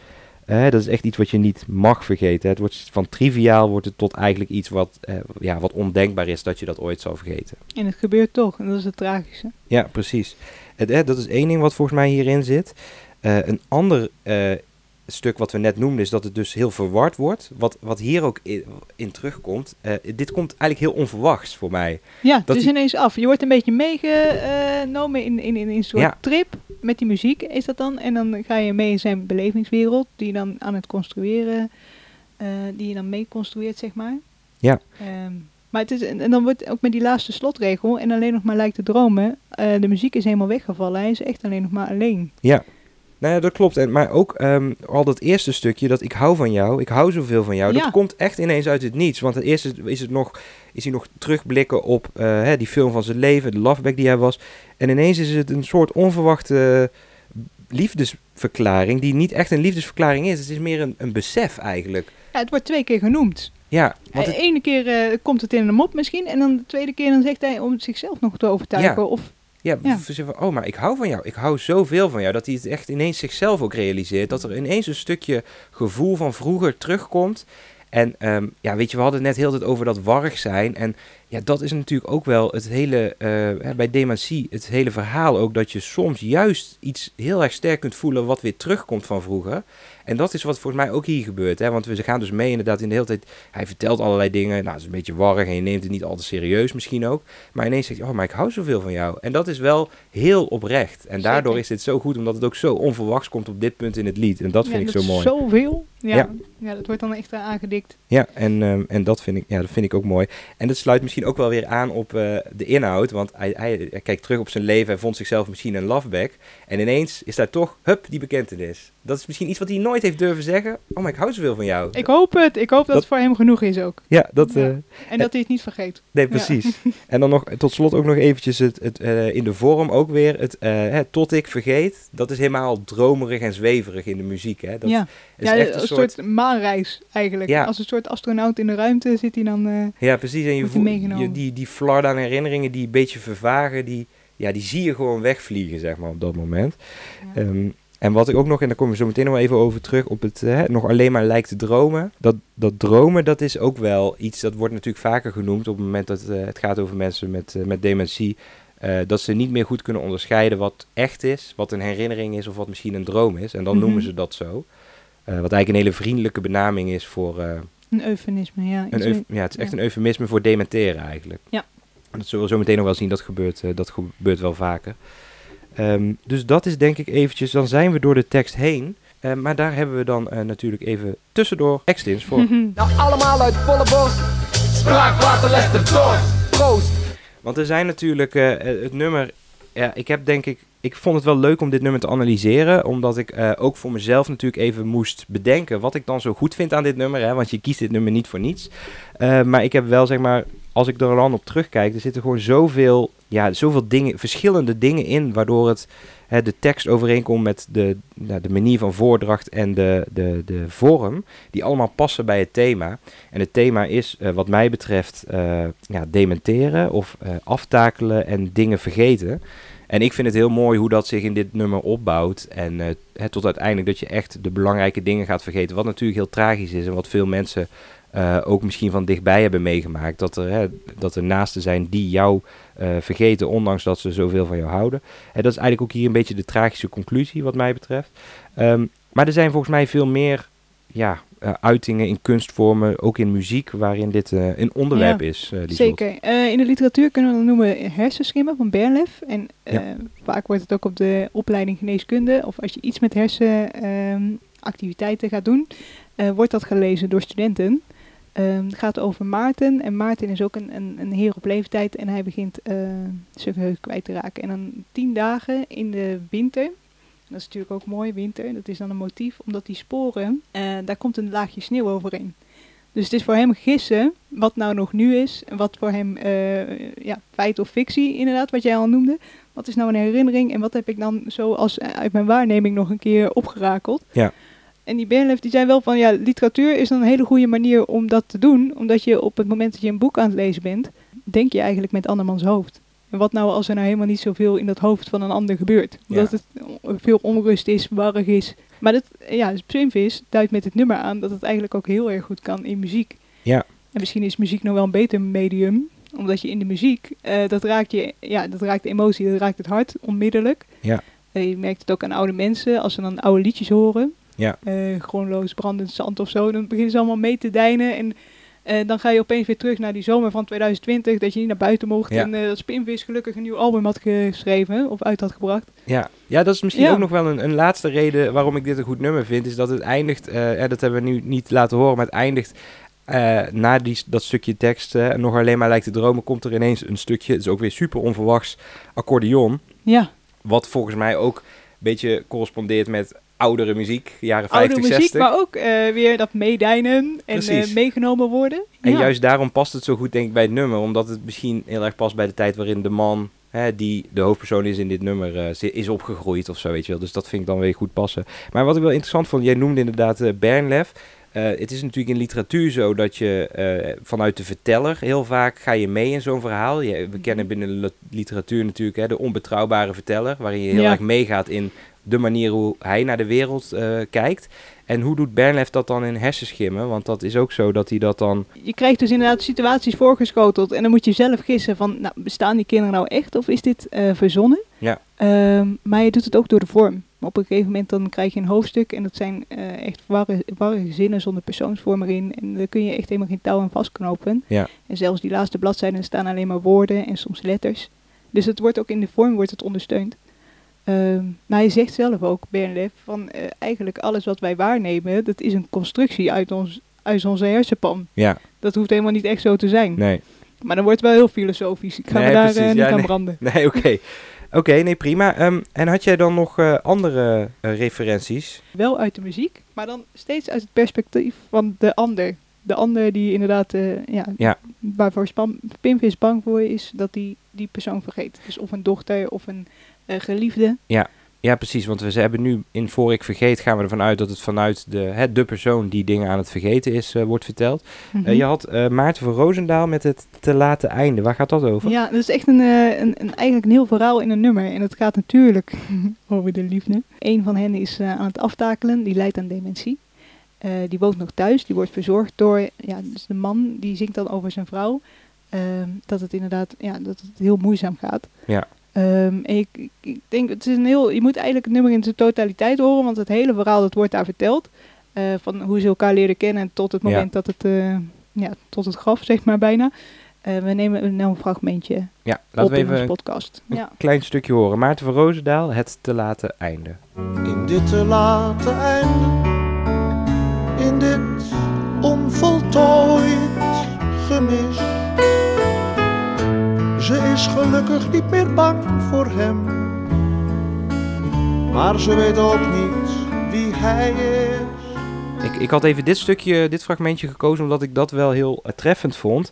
Speaker 1: Eh, dat is echt iets wat je niet mag vergeten. Het wordt van triviaal wordt het tot eigenlijk iets wat, eh, ja, wat ondenkbaar is dat je dat ooit zal vergeten.
Speaker 2: En het gebeurt toch. En dat is het tragische.
Speaker 1: Ja, precies. Het, dat is één ding wat volgens mij hierin zit. Eh, een ander eh, stuk wat we net noemden is dat het dus heel verward wordt. Wat, wat hier ook in, in terugkomt. eh, dit komt eigenlijk heel onverwachts voor mij.
Speaker 2: Ja,
Speaker 1: Dat
Speaker 2: is
Speaker 1: die-
Speaker 2: ineens af. Je wordt een beetje meegenomen in, in, in een soort
Speaker 1: Ja.
Speaker 2: trip met die muziek, is dat dan. En dan ga je mee in zijn belevingswereld, die je dan aan het construeren, die je dan mee construeert, zeg maar.
Speaker 1: Ja.
Speaker 2: Ehm, maar het is, en dan wordt ook met die laatste slotregel, en alleen nog maar lijkt te dromen, de muziek is helemaal weggevallen. Hij is echt alleen nog maar alleen.
Speaker 1: Ja. Nou ja, dat klopt. En, maar ook ehm, al dat eerste stukje, dat ik hou van jou, ik hou zoveel van jou,
Speaker 2: Ja.
Speaker 1: dat komt echt ineens uit het niets. Want het eerste is, het nog, is hij nog terugblikken op eh, hè, die film van zijn leven, de loveback die hij was. En ineens is het een soort onverwachte liefdesverklaring, die niet echt een liefdesverklaring is. Het is meer een, een besef eigenlijk.
Speaker 2: Ja, het wordt twee keer genoemd.
Speaker 1: Ja, want
Speaker 2: De
Speaker 1: het,
Speaker 2: ene keer eh, komt het in hem op misschien, en dan de tweede keer dan zegt hij om zichzelf nog te overtuigen.
Speaker 1: Ja.
Speaker 2: Of,
Speaker 1: ja,
Speaker 2: ja.
Speaker 1: van, oh, maar ik hou van jou. Ik hou zoveel van jou. Dat hij het echt ineens zichzelf ook realiseert. Dat er ineens een stukje gevoel van vroeger terugkomt. En ehm, ja, weet je, we hadden het net heel tijd over dat warrig zijn. En ja, dat is natuurlijk ook wel het hele, eh, bij dementie, het hele verhaal ook. Dat je soms juist iets heel erg sterk kunt voelen wat weer terugkomt van vroeger. En dat is wat volgens mij ook hier gebeurt. Hè? Want we gaan dus mee inderdaad in de hele tijd. Hij vertelt allerlei dingen. Nou, het is een beetje warrig en je neemt het niet altijd serieus misschien ook. Maar ineens zegt hij, oh, maar ik hou zoveel van jou. En dat is wel heel oprecht. En daardoor is dit zo goed, omdat het ook zo onverwachts komt op dit punt in het lied. En dat vind
Speaker 2: ja,
Speaker 1: ik zo mooi.
Speaker 2: Zoveel. Ja.
Speaker 1: Ja.
Speaker 2: Ja. dat wordt dan echt eh, aangedikt.
Speaker 1: Ja, en, ehm, en dat, vind ik, ja, dat vind ik ook mooi. En dat sluit misschien ook wel weer aan op eh, de inhoud. Want hij, hij, hij kijkt terug op zijn leven. Hij vond zichzelf misschien een loveback. En ineens is daar toch, hup, die bekentenis. Dat is misschien iets wat hij nooit heeft durven zeggen. Oh, maar ik hou zoveel van jou.
Speaker 2: Ik hoop het. Ik hoop dat,
Speaker 1: Dat-
Speaker 2: het voor hem genoeg is ook.
Speaker 1: Ja, dat...
Speaker 2: Ja.
Speaker 1: eh,
Speaker 2: En dat hij het niet vergeet.
Speaker 1: Nee, precies. [LAUGHS] En dan nog tot slot ook nog eventjes het, het, in de vorm ook weer. Het, hè, tot ik vergeet. Dat is helemaal dromerig en zweverig in de muziek. Hè. Dat
Speaker 2: ja,
Speaker 1: is
Speaker 2: ja
Speaker 1: echt
Speaker 2: soort,
Speaker 1: soort...
Speaker 2: maanreis eigenlijk.
Speaker 1: Ja.
Speaker 2: Als een soort astronaut in de ruimte zit hij dan... eh,
Speaker 1: Ja, precies. En je voelt, je die, die flarden aan herinneringen die een beetje vervagen, die, ja, die zie je gewoon wegvliegen, zeg maar, op dat moment.
Speaker 2: Ja.
Speaker 1: Ehm, en wat ik ook nog, en daar komen we zo meteen nog even over terug, op het eh, nog alleen maar lijkt te dromen. Dat, dat dromen, dat is ook wel iets, dat wordt natuurlijk vaker genoemd op het moment dat eh, het gaat over mensen met, eh, met dementie. dat ze niet meer goed kunnen onderscheiden wat echt is, wat een herinnering is of wat misschien een droom is. En dan
Speaker 2: Mhm.
Speaker 1: noemen ze dat zo. Eh, wat eigenlijk een hele vriendelijke benaming is voor, eh,
Speaker 2: Een eufemisme, ja.
Speaker 1: een euf- ja, het is echt
Speaker 2: ja.
Speaker 1: een eufemisme voor dementeren eigenlijk.
Speaker 2: Ja.
Speaker 1: Dat zullen we zo meteen nog wel zien, dat gebeurt, eh, dat gebeurt wel vaker. Ehm, dus dat is denk ik eventjes, dan zijn we door de tekst heen. Eh, maar daar hebben we dan eh, natuurlijk even tussendoor tekstins voor. [LAUGHS]
Speaker 4: Nou allemaal uit volle borst. Spraakwater lest de dorst. Proost.
Speaker 1: Want er zijn natuurlijk het nummer. Ja, ik heb denk ik. Ik vond het wel leuk om dit nummer te analyseren. Omdat ik eh, ook voor mezelf natuurlijk even moest bedenken. wat ik dan zo goed vind aan dit nummer. Hè, want je kiest dit nummer niet voor niets. Eh, maar ik heb wel zeg maar. Als ik er dan op terugkijk. Er zitten gewoon zoveel. Ja, zoveel dingen. Verschillende dingen in. Waardoor het. Hè, de tekst overeenkomt met de, nou, de manier van voordracht. en de, de, de vorm. Die allemaal passen bij het thema. En het thema is, eh, wat mij betreft, ja, dementeren of aftakelen en dingen vergeten. En ik vind het heel mooi hoe dat zich in dit nummer opbouwt. En eh, tot uiteindelijk dat je echt de belangrijke dingen gaat vergeten. Wat natuurlijk heel tragisch is en wat veel mensen eh, ook misschien van dichtbij hebben meegemaakt. Dat er, dat er naasten zijn die jou eh, vergeten, ondanks dat ze zoveel van jou houden. En dat is eigenlijk ook hier een beetje de tragische conclusie, wat mij betreft. Ehm, maar er zijn volgens mij veel meer ja, eh, uitingen in kunstvormen, ook in muziek, waarin dit eh, een onderwerp
Speaker 2: Ja,
Speaker 1: is. eh.
Speaker 2: Zeker. In de literatuur kunnen we dat noemen hersenschimmen van Berlef. En
Speaker 1: Ja.
Speaker 2: vaak wordt het ook op de opleiding geneeskunde, of als je iets met hersenactiviteiten gaat doen, wordt dat gelezen door studenten. Ehm, het gaat over Maarten. En Maarten is ook een, een, een heer op leeftijd en hij begint zijn geheugen kwijt te raken. En dan tien dagen in de winter. Dat is natuurlijk ook mooi, winter. Dat is dan een motief, omdat die sporen, eh, daar komt een laagje sneeuw overheen. Dus het is voor hem gissen wat nou nog nu is. En wat voor hem eh, ja, feit of fictie, inderdaad, wat jij al noemde. Wat is nou een herinnering en wat heb ik dan zo als eh, uit mijn waarneming nog een keer opgerakeld.
Speaker 1: Ja.
Speaker 2: En die Bernlef die zei wel van ja, literatuur is dan een hele goede manier om dat te doen. Omdat je op het moment dat je een boek aan het lezen bent, denk je eigenlijk met andermans hoofd. En wat nou als er nou helemaal niet zoveel in dat hoofd van een ander gebeurt? Omdat het veel onrust is, warrig is. Maar dat, ja, Spinvis duidt met het nummer aan dat het eigenlijk ook heel erg goed kan in muziek.
Speaker 1: Ja.
Speaker 2: En misschien is muziek nog wel een beter medium, omdat je in de muziek, eh, dat raakt je, ja, dat raakt de emotie, dat raakt het hart onmiddellijk.
Speaker 1: Ja.
Speaker 2: Eh, je merkt het ook aan oude mensen, als ze dan oude liedjes horen.
Speaker 1: Ja.
Speaker 2: Groenloos, brandend zand of zo, dan beginnen ze allemaal mee te deinen. En eh, dan ga je opeens weer terug naar die zomer van 2020, dat je niet naar buiten mocht.
Speaker 1: Ja.
Speaker 2: En eh, dat Spinvis gelukkig een nieuw album had geschreven, of uit had gebracht.
Speaker 1: Ja. ja, dat is misschien
Speaker 2: Ja.
Speaker 1: ook nog wel een, een laatste reden waarom ik dit een goed nummer vind. Is dat het eindigt, ja, dat hebben we nu niet laten horen, maar het eindigt eh, na die, dat stukje tekst. nog alleen maar lijkt te dromen, komt er ineens een stukje, het is ook weer super onverwachts, accordeon.
Speaker 2: Ja,
Speaker 1: Wat volgens mij ook een beetje correspondeert met oudere muziek, jaren
Speaker 2: oude
Speaker 1: 50,
Speaker 2: muziek,
Speaker 1: 60.
Speaker 2: maar ook eh, weer dat meedijnen en eh, meegenomen worden.
Speaker 1: En
Speaker 2: Ja.
Speaker 1: juist daarom past het zo goed, denk ik, bij het nummer. Omdat het misschien heel erg past bij de tijd waarin de man, hè, die de hoofdpersoon is in dit nummer, eh, is opgegroeid of zo, weet je wel. Dus dat vind ik dan weer goed passen. Maar wat ik wel interessant vond, jij noemde inderdaad Bernlef. Het is natuurlijk in literatuur zo dat je vanuit de verteller heel vaak ga je mee in zo'n verhaal. Je, we kennen binnen de lit- literatuur natuurlijk hè, de onbetrouwbare verteller, waarin je heel
Speaker 2: Ja.
Speaker 1: erg meegaat in de manier hoe hij naar de wereld eh, kijkt. En hoe doet Bernlef dat dan in hersenschimmen? Want dat is ook zo dat hij dat dan...
Speaker 2: je krijgt dus inderdaad situaties voorgeschoteld en dan moet je zelf gissen van, nou, bestaan die kinderen nou echt of is dit eh, verzonnen?
Speaker 1: Ja.
Speaker 2: Ehm, maar je doet het ook door de vorm. Op een gegeven moment dan krijg je een hoofdstuk en dat zijn eh, echt warre, warre zinnen zonder persoonsvorm erin. En daar kun je echt helemaal geen touw aan vastknopen.
Speaker 1: Ja.
Speaker 2: En zelfs die laatste bladzijden staan alleen maar woorden en soms letters. Dus het wordt ook in de vorm wordt het ondersteund. Ehm, maar hij zegt zelf ook, Bernlef, van eh, eigenlijk alles wat wij waarnemen, dat is een constructie uit, ons, uit onze hersenpan.
Speaker 1: Ja,
Speaker 2: Dat hoeft helemaal niet echt zo te zijn.
Speaker 1: nee.
Speaker 2: Maar dan wordt het wel heel filosofisch. Ik ga
Speaker 1: Nee,
Speaker 2: me daar eh, niet
Speaker 1: Ja,
Speaker 2: aan
Speaker 1: nee.
Speaker 2: branden. [LAUGHS]
Speaker 1: Nee, oké. Oké, nee, prima. Ehm, en had jij dan nog eh, andere referenties?
Speaker 2: Wel uit de muziek, maar dan steeds uit het perspectief van de ander. De ander die inderdaad, eh, ja,
Speaker 1: Ja.
Speaker 2: waarvoor Pimvis bang voor is, dat die die persoon vergeet. Dus of een dochter of een geliefde.
Speaker 1: Ja. Ja, precies. Want we ze hebben nu in Voor ik vergeet gaan we ervan uit dat het vanuit de, hè, de persoon die dingen aan het vergeten is, eh, wordt verteld.
Speaker 2: Mhm.
Speaker 1: Eh, je had eh, Maarten van Roosendaal met het te late einde. Waar gaat dat over?
Speaker 2: Ja, dat is echt een, eh, een, een, eigenlijk een heel verhaal in een nummer. En het gaat natuurlijk [LAUGHS] over de liefde. Een van hen is eh, aan het aftakelen, die lijdt aan dementie. Eh, die woont nog thuis, die wordt verzorgd door ja, dus de man, die zingt dan over zijn vrouw. ehm, dat het inderdaad ja, dat het heel moeizaam gaat.
Speaker 1: Ja.
Speaker 2: Ehm, ik, ik- denk, het is een heel, je moet eigenlijk het nummer in zijn totaliteit horen, want het hele verhaal dat wordt daar verteld. eh, van hoe ze elkaar leren kennen tot het
Speaker 1: Ja.
Speaker 2: moment dat het, eh, ja, tot het graf, zeg maar bijna. Eh, we nemen een, een fragmentje
Speaker 1: Ja,
Speaker 2: op
Speaker 1: laten we
Speaker 2: in
Speaker 1: even
Speaker 2: onze
Speaker 1: een
Speaker 2: podcast.
Speaker 1: een
Speaker 2: Ja.
Speaker 1: klein stukje horen. Maarten van Roosendaal, het te late einde.
Speaker 6: In dit te late einde, in dit onvoltooid gemis. Gelukkig niet meer bang voor hem, maar ze weet ook niet wie hij is.
Speaker 1: Ik, ik had even dit stukje, dit fragmentje gekozen omdat ik dat wel heel eh, treffend vond.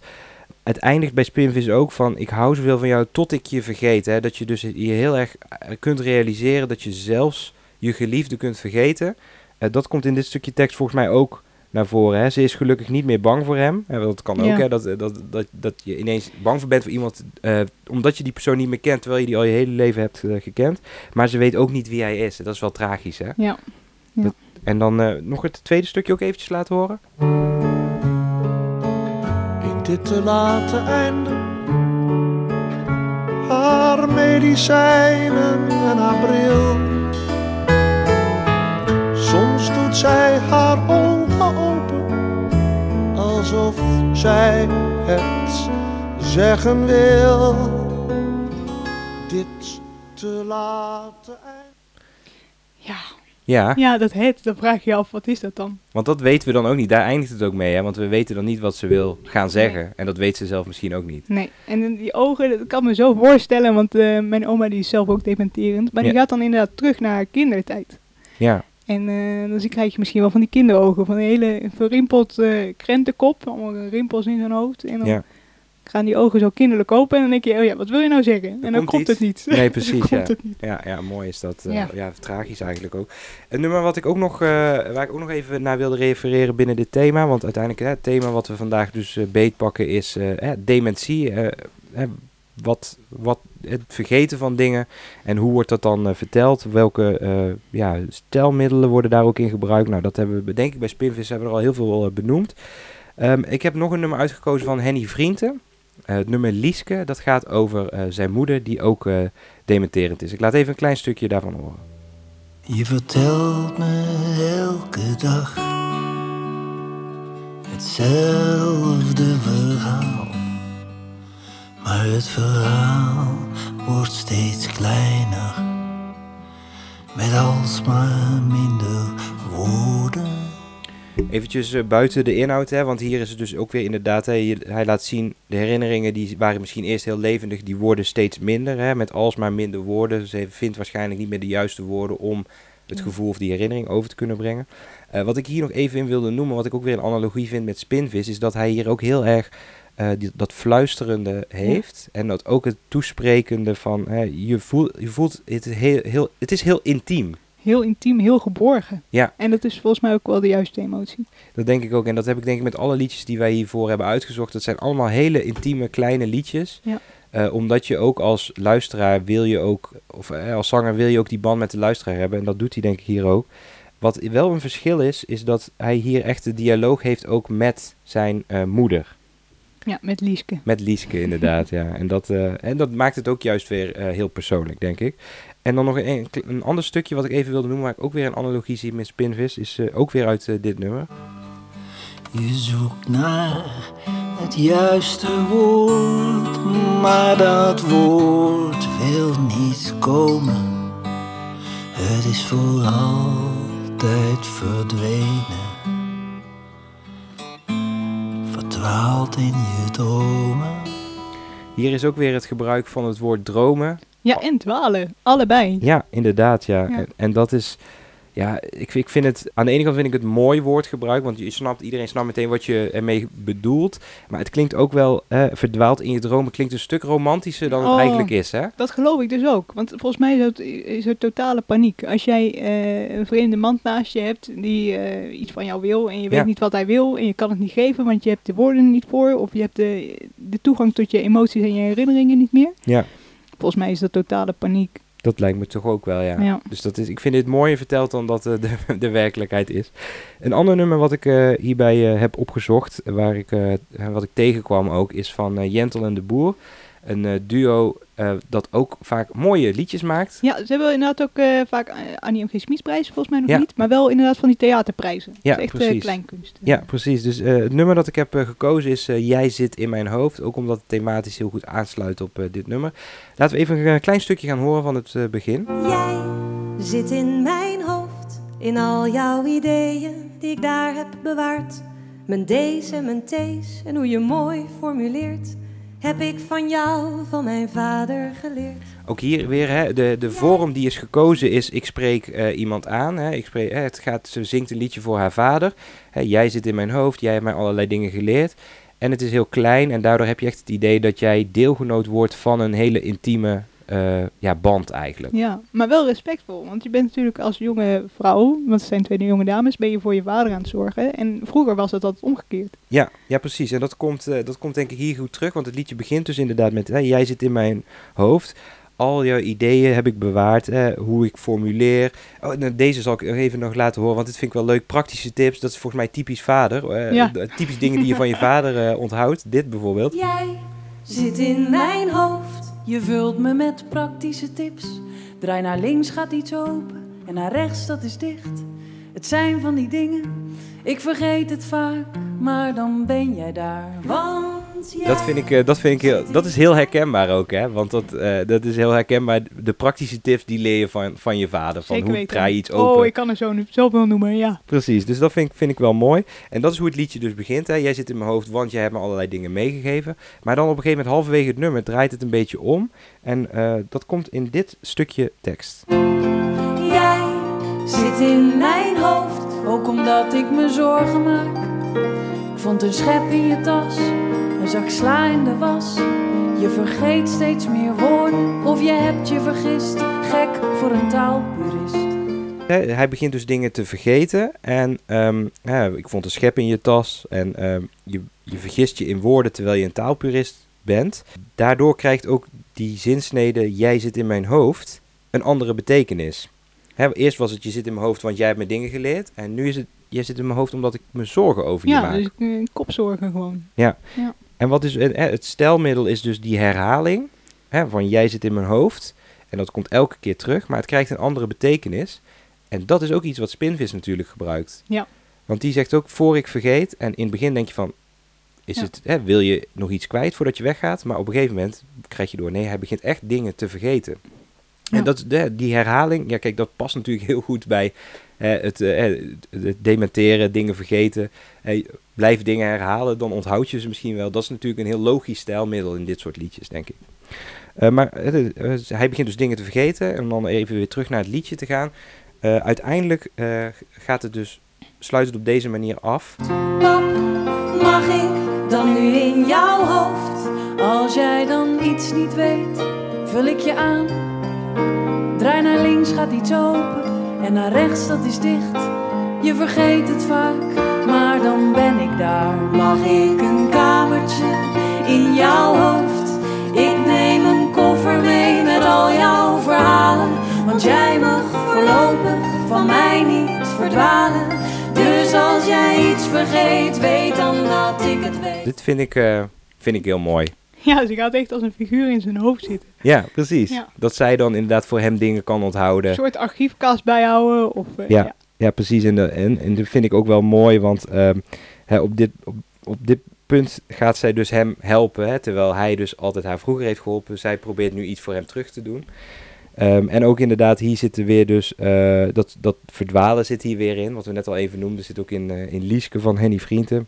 Speaker 1: Het eindigt bij Spinvis ook van ik hou zoveel van jou tot ik je vergeet. Hè? Dat je dus je heel erg eh, kunt realiseren dat je zelfs je geliefde kunt vergeten. Eh, dat komt in dit stukje tekst volgens mij ook naar voren. Hè? Ze is gelukkig niet meer bang voor hem. Hè? Dat kan ook,
Speaker 2: Ja.
Speaker 1: hè? Dat, dat, dat, dat je ineens bang voor bent voor iemand eh, omdat je die persoon niet meer kent, terwijl je die al je hele leven hebt eh, gekend. Maar ze weet ook niet wie hij is. Dat is wel tragisch, hè?
Speaker 2: Ja.
Speaker 1: En dan eh, nog het tweede stukje ook eventjes laten horen.
Speaker 6: In dit te late einde, haar medicijnen en haar bril. Soms doet zij haar ogen open, alsof zij het zeggen wil. Dit te late einde.
Speaker 2: Ja.
Speaker 1: Ja,
Speaker 2: ja, dat het, dan vraag je je af, wat is dat dan?
Speaker 1: want dat weten we dan ook niet. Daar eindigt het ook mee, hè? Want we weten dan niet wat ze wil gaan zeggen. En dat weet ze zelf misschien ook niet.
Speaker 2: Nee, en die ogen, dat kan me zo voorstellen, want eh, mijn oma die is zelf ook dementerend. Maar die gaat dan inderdaad terug naar haar kindertijd.
Speaker 1: Ja,
Speaker 2: En eh, dan krijg je misschien wel van die kinderogen, van een hele verrimpeld eh, krentenkop, allemaal rimpels in zijn hoofd. En dan
Speaker 1: ja.
Speaker 2: gaan die ogen zo kinderlijk open en dan denk je, oh ja, wat wil je nou zeggen? En dan
Speaker 1: komt
Speaker 2: het niet.
Speaker 1: Nee, [LAUGHS] precies, ja. Ja, ja, mooi is dat. eh, ja.
Speaker 2: Ja.
Speaker 1: tragisch eigenlijk ook. Een nummer wat ik ook nog, waar ik ook nog even naar wilde refereren binnen dit thema. Want uiteindelijk, hè, het thema wat we vandaag dus beetpakken is hè, dementie. hè, wat, wat, het vergeten van dingen. En hoe wordt dat dan eh, verteld? Welke eh, ja, stelmiddelen worden daar ook in gebruikt? Nou, dat hebben we, denk ik, bij Spinvis hebben we er al heel veel eh, benoemd. Ehm, ik heb nog een nummer uitgekozen van Henny Vrienden. Het nummer Lieske, dat gaat over zijn moeder, die ook dementerend is. Ik laat even een klein stukje daarvan horen.
Speaker 7: Je vertelt me elke dag hetzelfde verhaal. Maar het verhaal wordt steeds kleiner. Met alsmaar minder woorden.
Speaker 1: Eventjes eh, buiten de inhoud, hè, want hier is het dus ook weer inderdaad, hij laat zien, de herinneringen die waren misschien eerst heel levendig, die worden steeds minder, hè, met alsmaar minder woorden. Ze vindt waarschijnlijk niet meer de juiste woorden om het gevoel of die herinnering over te kunnen brengen. Eh, wat ik hier nog even in wilde noemen, wat ik ook weer een analogie vind met Spinvis, is dat hij hier ook heel erg eh, die, dat fluisterende heeft. En dat ook het toesprekende van, hè, je, voelt, je voelt het heel, heel, het is heel intiem.
Speaker 2: Heel intiem, heel geborgen.
Speaker 1: Ja.
Speaker 2: En dat is volgens mij ook wel de juiste emotie.
Speaker 1: Dat denk ik ook. En dat heb ik denk ik met alle liedjes die wij hiervoor hebben uitgezocht. Dat zijn allemaal hele intieme kleine liedjes.
Speaker 2: Ja.
Speaker 1: Eh, omdat je ook als luisteraar wil je ook, of eh, als zanger wil je ook die band met de luisteraar hebben. En dat doet hij denk ik hier ook. Wat wel een verschil is, is dat hij hier echt de dialoog heeft ook met zijn moeder.
Speaker 2: Ja, met Lieske.
Speaker 1: Met Lieske inderdaad, ja. En dat, eh, en dat maakt het ook juist weer eh, heel persoonlijk, denk ik. En dan nog een, een, ander stukje wat ik even wilde noemen, waar ik ook weer een analogie zie met Spinvis, is eh, ook weer uit dit nummer.
Speaker 7: Je zoekt naar het juiste woord, maar dat woord wil niet komen. Het is voor altijd verdwenen. Verdwaald in je dromen.
Speaker 1: Hier is ook weer het gebruik van het woord dromen.
Speaker 2: Ja, en dwalen. Allebei.
Speaker 1: Ja, inderdaad, ja.
Speaker 2: Ja.
Speaker 1: En, en dat is... ja, ik, ik vind het, aan de ene kant vind ik het mooi woordgebruik, want je snapt, iedereen snapt meteen wat je ermee bedoelt. Maar het klinkt ook wel, eh, verdwaald in je dromen, klinkt een stuk romantischer dan het
Speaker 2: Oh.
Speaker 1: eigenlijk is, hè?
Speaker 2: Dat geloof ik dus ook. Want volgens mij is het, is er totale paniek. Als jij eh, een vreemde man naast je hebt die eh, iets van jou wil en je weet
Speaker 1: Ja.
Speaker 2: niet wat hij wil en je kan het niet geven, want je hebt de woorden niet voor of je hebt de, de toegang tot je emoties en je herinneringen niet meer.
Speaker 1: Ja.
Speaker 2: Volgens mij is dat totale paniek.
Speaker 1: Dat lijkt me toch ook wel, ja.
Speaker 2: Ja.
Speaker 1: Dus dat is, ik vind dit mooier verteld dan dat eh, de, [LAUGHS] de werkelijkheid is. Een ander nummer wat ik eh, hierbij eh, heb opgezocht, waar ik, wat ik tegenkwam ook, is van Jentel en de Boer. Een eh, duo eh, dat ook vaak mooie liedjes maakt.
Speaker 2: Ja, ze hebben inderdaad ook eh, vaak Annie M. G. Volgens mij nog
Speaker 1: Ja.
Speaker 2: niet, maar wel inderdaad van die theaterprijzen.
Speaker 1: Ja,
Speaker 2: dat is echt
Speaker 1: precies.
Speaker 2: kleinkunst.
Speaker 1: Ja, precies. Dus eh, het nummer dat ik heb gekozen is Jij zit in mijn hoofd. Ook omdat het thematisch heel goed aansluit op dit nummer. Laten we even een klein stukje gaan horen van het begin.
Speaker 8: Jij zit in mijn hoofd, in al jouw ideeën die ik daar heb bewaard. Mijn D's en mijn T's en hoe je mooi formuleert, heb ik van jou, van mijn vader geleerd.
Speaker 1: Ook hier weer, hè, de, de vorm die is gekozen is, ik spreek eh, iemand aan. Hè, ik spreek, hè, het gaat, ze zingt een liedje voor haar vader. Hè, jij zit in mijn hoofd, jij hebt mij allerlei dingen geleerd. En het is heel klein en daardoor heb je echt het idee dat jij deelgenoot wordt van een hele intieme eh, ja, band eigenlijk.
Speaker 2: Ja, maar wel respectvol. Want je bent natuurlijk als jonge vrouw, want het zijn twee jonge dames, ben je voor je vader aan het zorgen. En vroeger was dat altijd omgekeerd.
Speaker 1: Ja, ja precies. En dat komt, eh, dat komt denk ik hier goed terug, want het liedje begint dus inderdaad met, hè, jij zit in mijn hoofd. Al jouw ideeën heb ik bewaard, hè, hoe ik formuleer. Oh, nou, deze zal ik even nog laten horen, want dit vind ik wel leuk. Praktische tips, dat is volgens mij typisch vader. eh,
Speaker 2: Ja.
Speaker 1: Typisch dingen die je van je vader eh, onthoudt. Dit bijvoorbeeld.
Speaker 8: Jij zit in mijn hoofd.
Speaker 9: Je vult me met praktische tips. Draai naar links gaat iets open en naar rechts dat is dicht. Het zijn van die dingen, ik vergeet het vaak, maar dan ben jij daar.
Speaker 8: Want
Speaker 1: Dat vind ik, eh, dat vind ik heel, dat is heel herkenbaar ook, hè? Want dat, eh, dat is heel herkenbaar. De praktische tips die leer je van, van je vader. Van
Speaker 2: Zeker
Speaker 1: hoe
Speaker 2: weten.
Speaker 1: draai je iets open.
Speaker 2: Oh, ik kan er zo nu zoveel noemen, ja.
Speaker 1: Precies, dus dat vind ik, vind ik wel mooi. En dat is hoe het liedje dus begint. Hè. Jij zit in mijn hoofd, want jij hebt me allerlei dingen meegegeven. Maar dan op een gegeven moment, halverwege het nummer, draait het een beetje om. En eh, dat komt in dit stukje tekst.
Speaker 8: Jij zit in mijn hoofd.
Speaker 9: Ook omdat ik me zorgen maak. Ik vond een schep in je tas, een zak sla in de was. Je vergeet steeds meer woorden, of je hebt je vergist. Gek voor een taalpurist.
Speaker 1: Hij begint dus dingen te vergeten. En ehm, ja, ik vond een schep in je tas. En ehm, je, je vergist je in woorden terwijl je een taalpurist bent. Daardoor krijgt ook die zinsnede, jij zit in mijn hoofd, een andere betekenis. Eerst was het, je zit in mijn hoofd, want jij hebt me dingen geleerd. En nu is het, jij zit in mijn hoofd omdat ik me zorgen over je
Speaker 2: Ja,
Speaker 1: maak.
Speaker 2: dus eh, kopzorgen gewoon.
Speaker 1: En wat is, eh, het stelmiddel is dus die herhaling. Hè, van jij zit in mijn hoofd. En dat komt elke keer terug, maar het krijgt een andere betekenis. En dat is ook iets wat Spinvis natuurlijk gebruikt.
Speaker 2: Ja.
Speaker 1: Want die zegt ook, voor ik vergeet. En in het begin denk je van, is
Speaker 2: Ja.
Speaker 1: het, hè, wil je nog iets kwijt voordat je weggaat? Maar op een gegeven moment krijg je door, nee, hij begint echt dingen te vergeten.
Speaker 2: Ja.
Speaker 1: En dat, die herhaling, ja kijk, dat past natuurlijk [LAUGHS] heel goed bij het, eh, het, het dementeren, dingen vergeten. Blijf dingen herhalen, dan onthoud je ze misschien wel. Dat is natuurlijk een heel logisch stijlmiddel in dit soort liedjes, denk ik. Eh, maar eh, hij begint dus dingen te vergeten. En dan even weer terug naar het liedje te gaan. Uiteindelijk gaat het dus, sluit het op deze manier af.
Speaker 8: Pap, mag ik dan nu in jouw hoofd?
Speaker 9: Als jij dan iets niet weet, vul ik je aan. Draai naar links gaat iets open en naar rechts dat is dicht. Je vergeet het vaak, maar dan ben ik daar.
Speaker 8: Mag ik een kamertje in jouw hoofd? Ik neem een koffer mee met al jouw verhalen. Want jij mag voorlopig van mij niet verdwalen. Dus als jij iets vergeet, weet dan dat ik het weet.
Speaker 1: Dit vind ik, eh, vind ik heel mooi. [LAUGHS]
Speaker 2: Ja, hij gaat echt als een figuur in zijn hoofd zitten.
Speaker 1: Ja, precies.
Speaker 2: Ja.
Speaker 1: Dat zij dan inderdaad voor hem dingen kan onthouden.
Speaker 2: Een soort archiefkast bijhouden. Of, eh,
Speaker 1: Ja.
Speaker 2: ja.
Speaker 1: Ja, precies. En, de, en, en dat vind ik ook wel mooi, want ehm, hè, op, dit, op, op dit punt gaat zij dus hem helpen. Hè, terwijl hij dus altijd haar vroeger heeft geholpen. Zij probeert nu iets voor hem terug te doen. Ehm, en ook inderdaad, hier zit er weer dus, eh, dat, dat verdwalen zit hier weer in. Wat we net al even noemden, zit ook in, eh in Lieske van Henny Vrienden.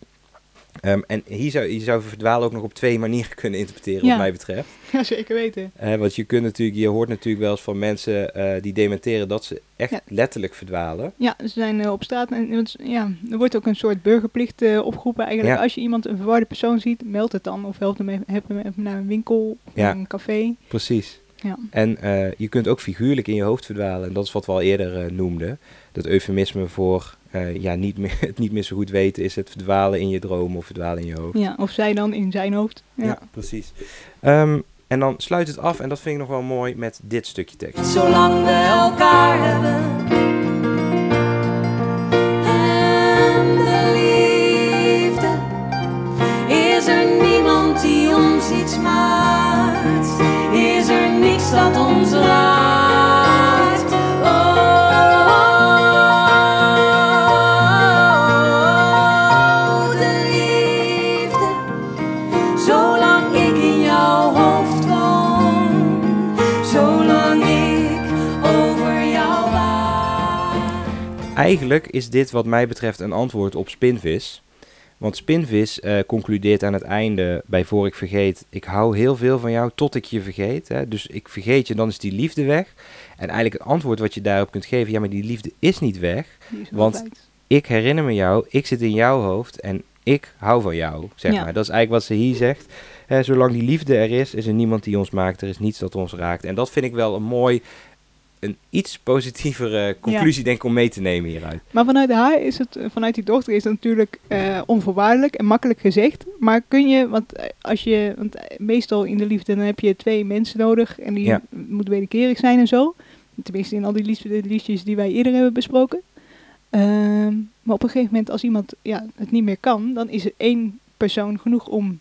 Speaker 1: Ehm, en hier zou, je zou verdwalen ook nog op twee manieren kunnen interpreteren,
Speaker 2: Ja.
Speaker 1: wat mij betreft. [LAUGHS]
Speaker 2: Ja, zeker weten.
Speaker 1: Want je, kunt natuurlijk, je hoort natuurlijk wel eens van mensen eh, die dementeren dat ze echt
Speaker 2: Ja.
Speaker 1: letterlijk verdwalen.
Speaker 2: Ja, ze zijn eh, op straat. En, ja, er wordt ook een soort burgerplicht eh, opgeroepen. Eigenlijk,
Speaker 1: Ja.
Speaker 2: als je iemand een verwarde persoon ziet, meld het dan. Of help hem even, heb hem even naar een winkel of een café.
Speaker 1: Precies.
Speaker 2: Ja.
Speaker 1: En je kunt ook figuurlijk in je hoofd verdwalen. En dat is wat we al eerder noemden. Dat eufemisme voor eh, ja, niet meer, [LAUGHS] het niet meer zo goed weten is het verdwalen in je droom of verdwalen in je hoofd.
Speaker 2: ja, of zij dan in zijn hoofd. Ja.
Speaker 1: Ja, precies. Ehm, en dan sluit het af, en dat vind ik nog wel mooi, met dit stukje tekst.
Speaker 8: Zolang we elkaar hebben. En de liefde. Is er niemand die ons iets maakt? Is er niks dat ons raakt?
Speaker 1: Eigenlijk is dit wat mij betreft een antwoord op Spinvis. Want Spinvis eh, concludeert aan het einde bij Voor ik vergeet... ik hou heel veel van jou tot ik je vergeet. Hè? Dus ik vergeet je, dan is die liefde weg. En eigenlijk het antwoord wat je daarop kunt geven... ja, maar die liefde is niet weg.
Speaker 2: Is
Speaker 1: Want
Speaker 2: altijd.
Speaker 1: ik herinner me jou, ik zit in jouw hoofd en ik hou van jou, zeg
Speaker 2: Ja.
Speaker 1: maar. Dat is eigenlijk wat ze hier zegt. Eh, zolang die liefde er is, is er niemand die ons maakt. Er is niets dat ons raakt. En dat vind ik wel een mooi, een iets positievere conclusie, denk ik, om mee te nemen hieruit.
Speaker 2: Maar vanuit haar is het, eh, vanuit die dochter is het natuurlijk eh, onvoorwaardelijk en makkelijk gezegd. Maar kun je, want eh, als je, want meestal in de liefde dan heb je twee mensen nodig en die
Speaker 1: Ja.
Speaker 2: moeten wederkerig zijn en zo. Tenminste in al die liefde, de liedjes die wij eerder hebben besproken. Ehm, maar op een gegeven moment als iemand ja, het niet meer kan, dan is er één persoon genoeg om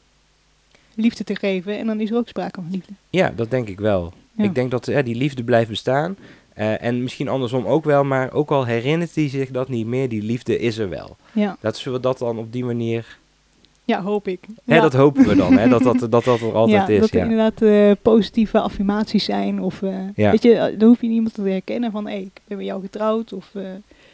Speaker 2: liefde te geven en dan is er ook sprake van liefde.
Speaker 1: Ja, dat denk ik wel.
Speaker 2: Ja.
Speaker 1: Ik denk dat eh, die liefde blijft bestaan. Eh, en misschien andersom ook wel, maar ook al herinnert hij zich dat niet meer, die liefde is er wel.
Speaker 2: Ja,
Speaker 1: Dat zullen we dat dan op die manier...
Speaker 2: ja hoop ik.
Speaker 1: Hè,
Speaker 2: Ja.
Speaker 1: dat hopen we dan, hè, dat, dat, dat dat er [LAUGHS] altijd
Speaker 2: ja,
Speaker 1: is.
Speaker 2: dat er
Speaker 1: ja.
Speaker 2: inderdaad eh, positieve affirmaties zijn. Of,
Speaker 1: Ja.
Speaker 2: weet je, dan hoef je niemand te herkennen van, hé, ik ben met jou getrouwd. Of,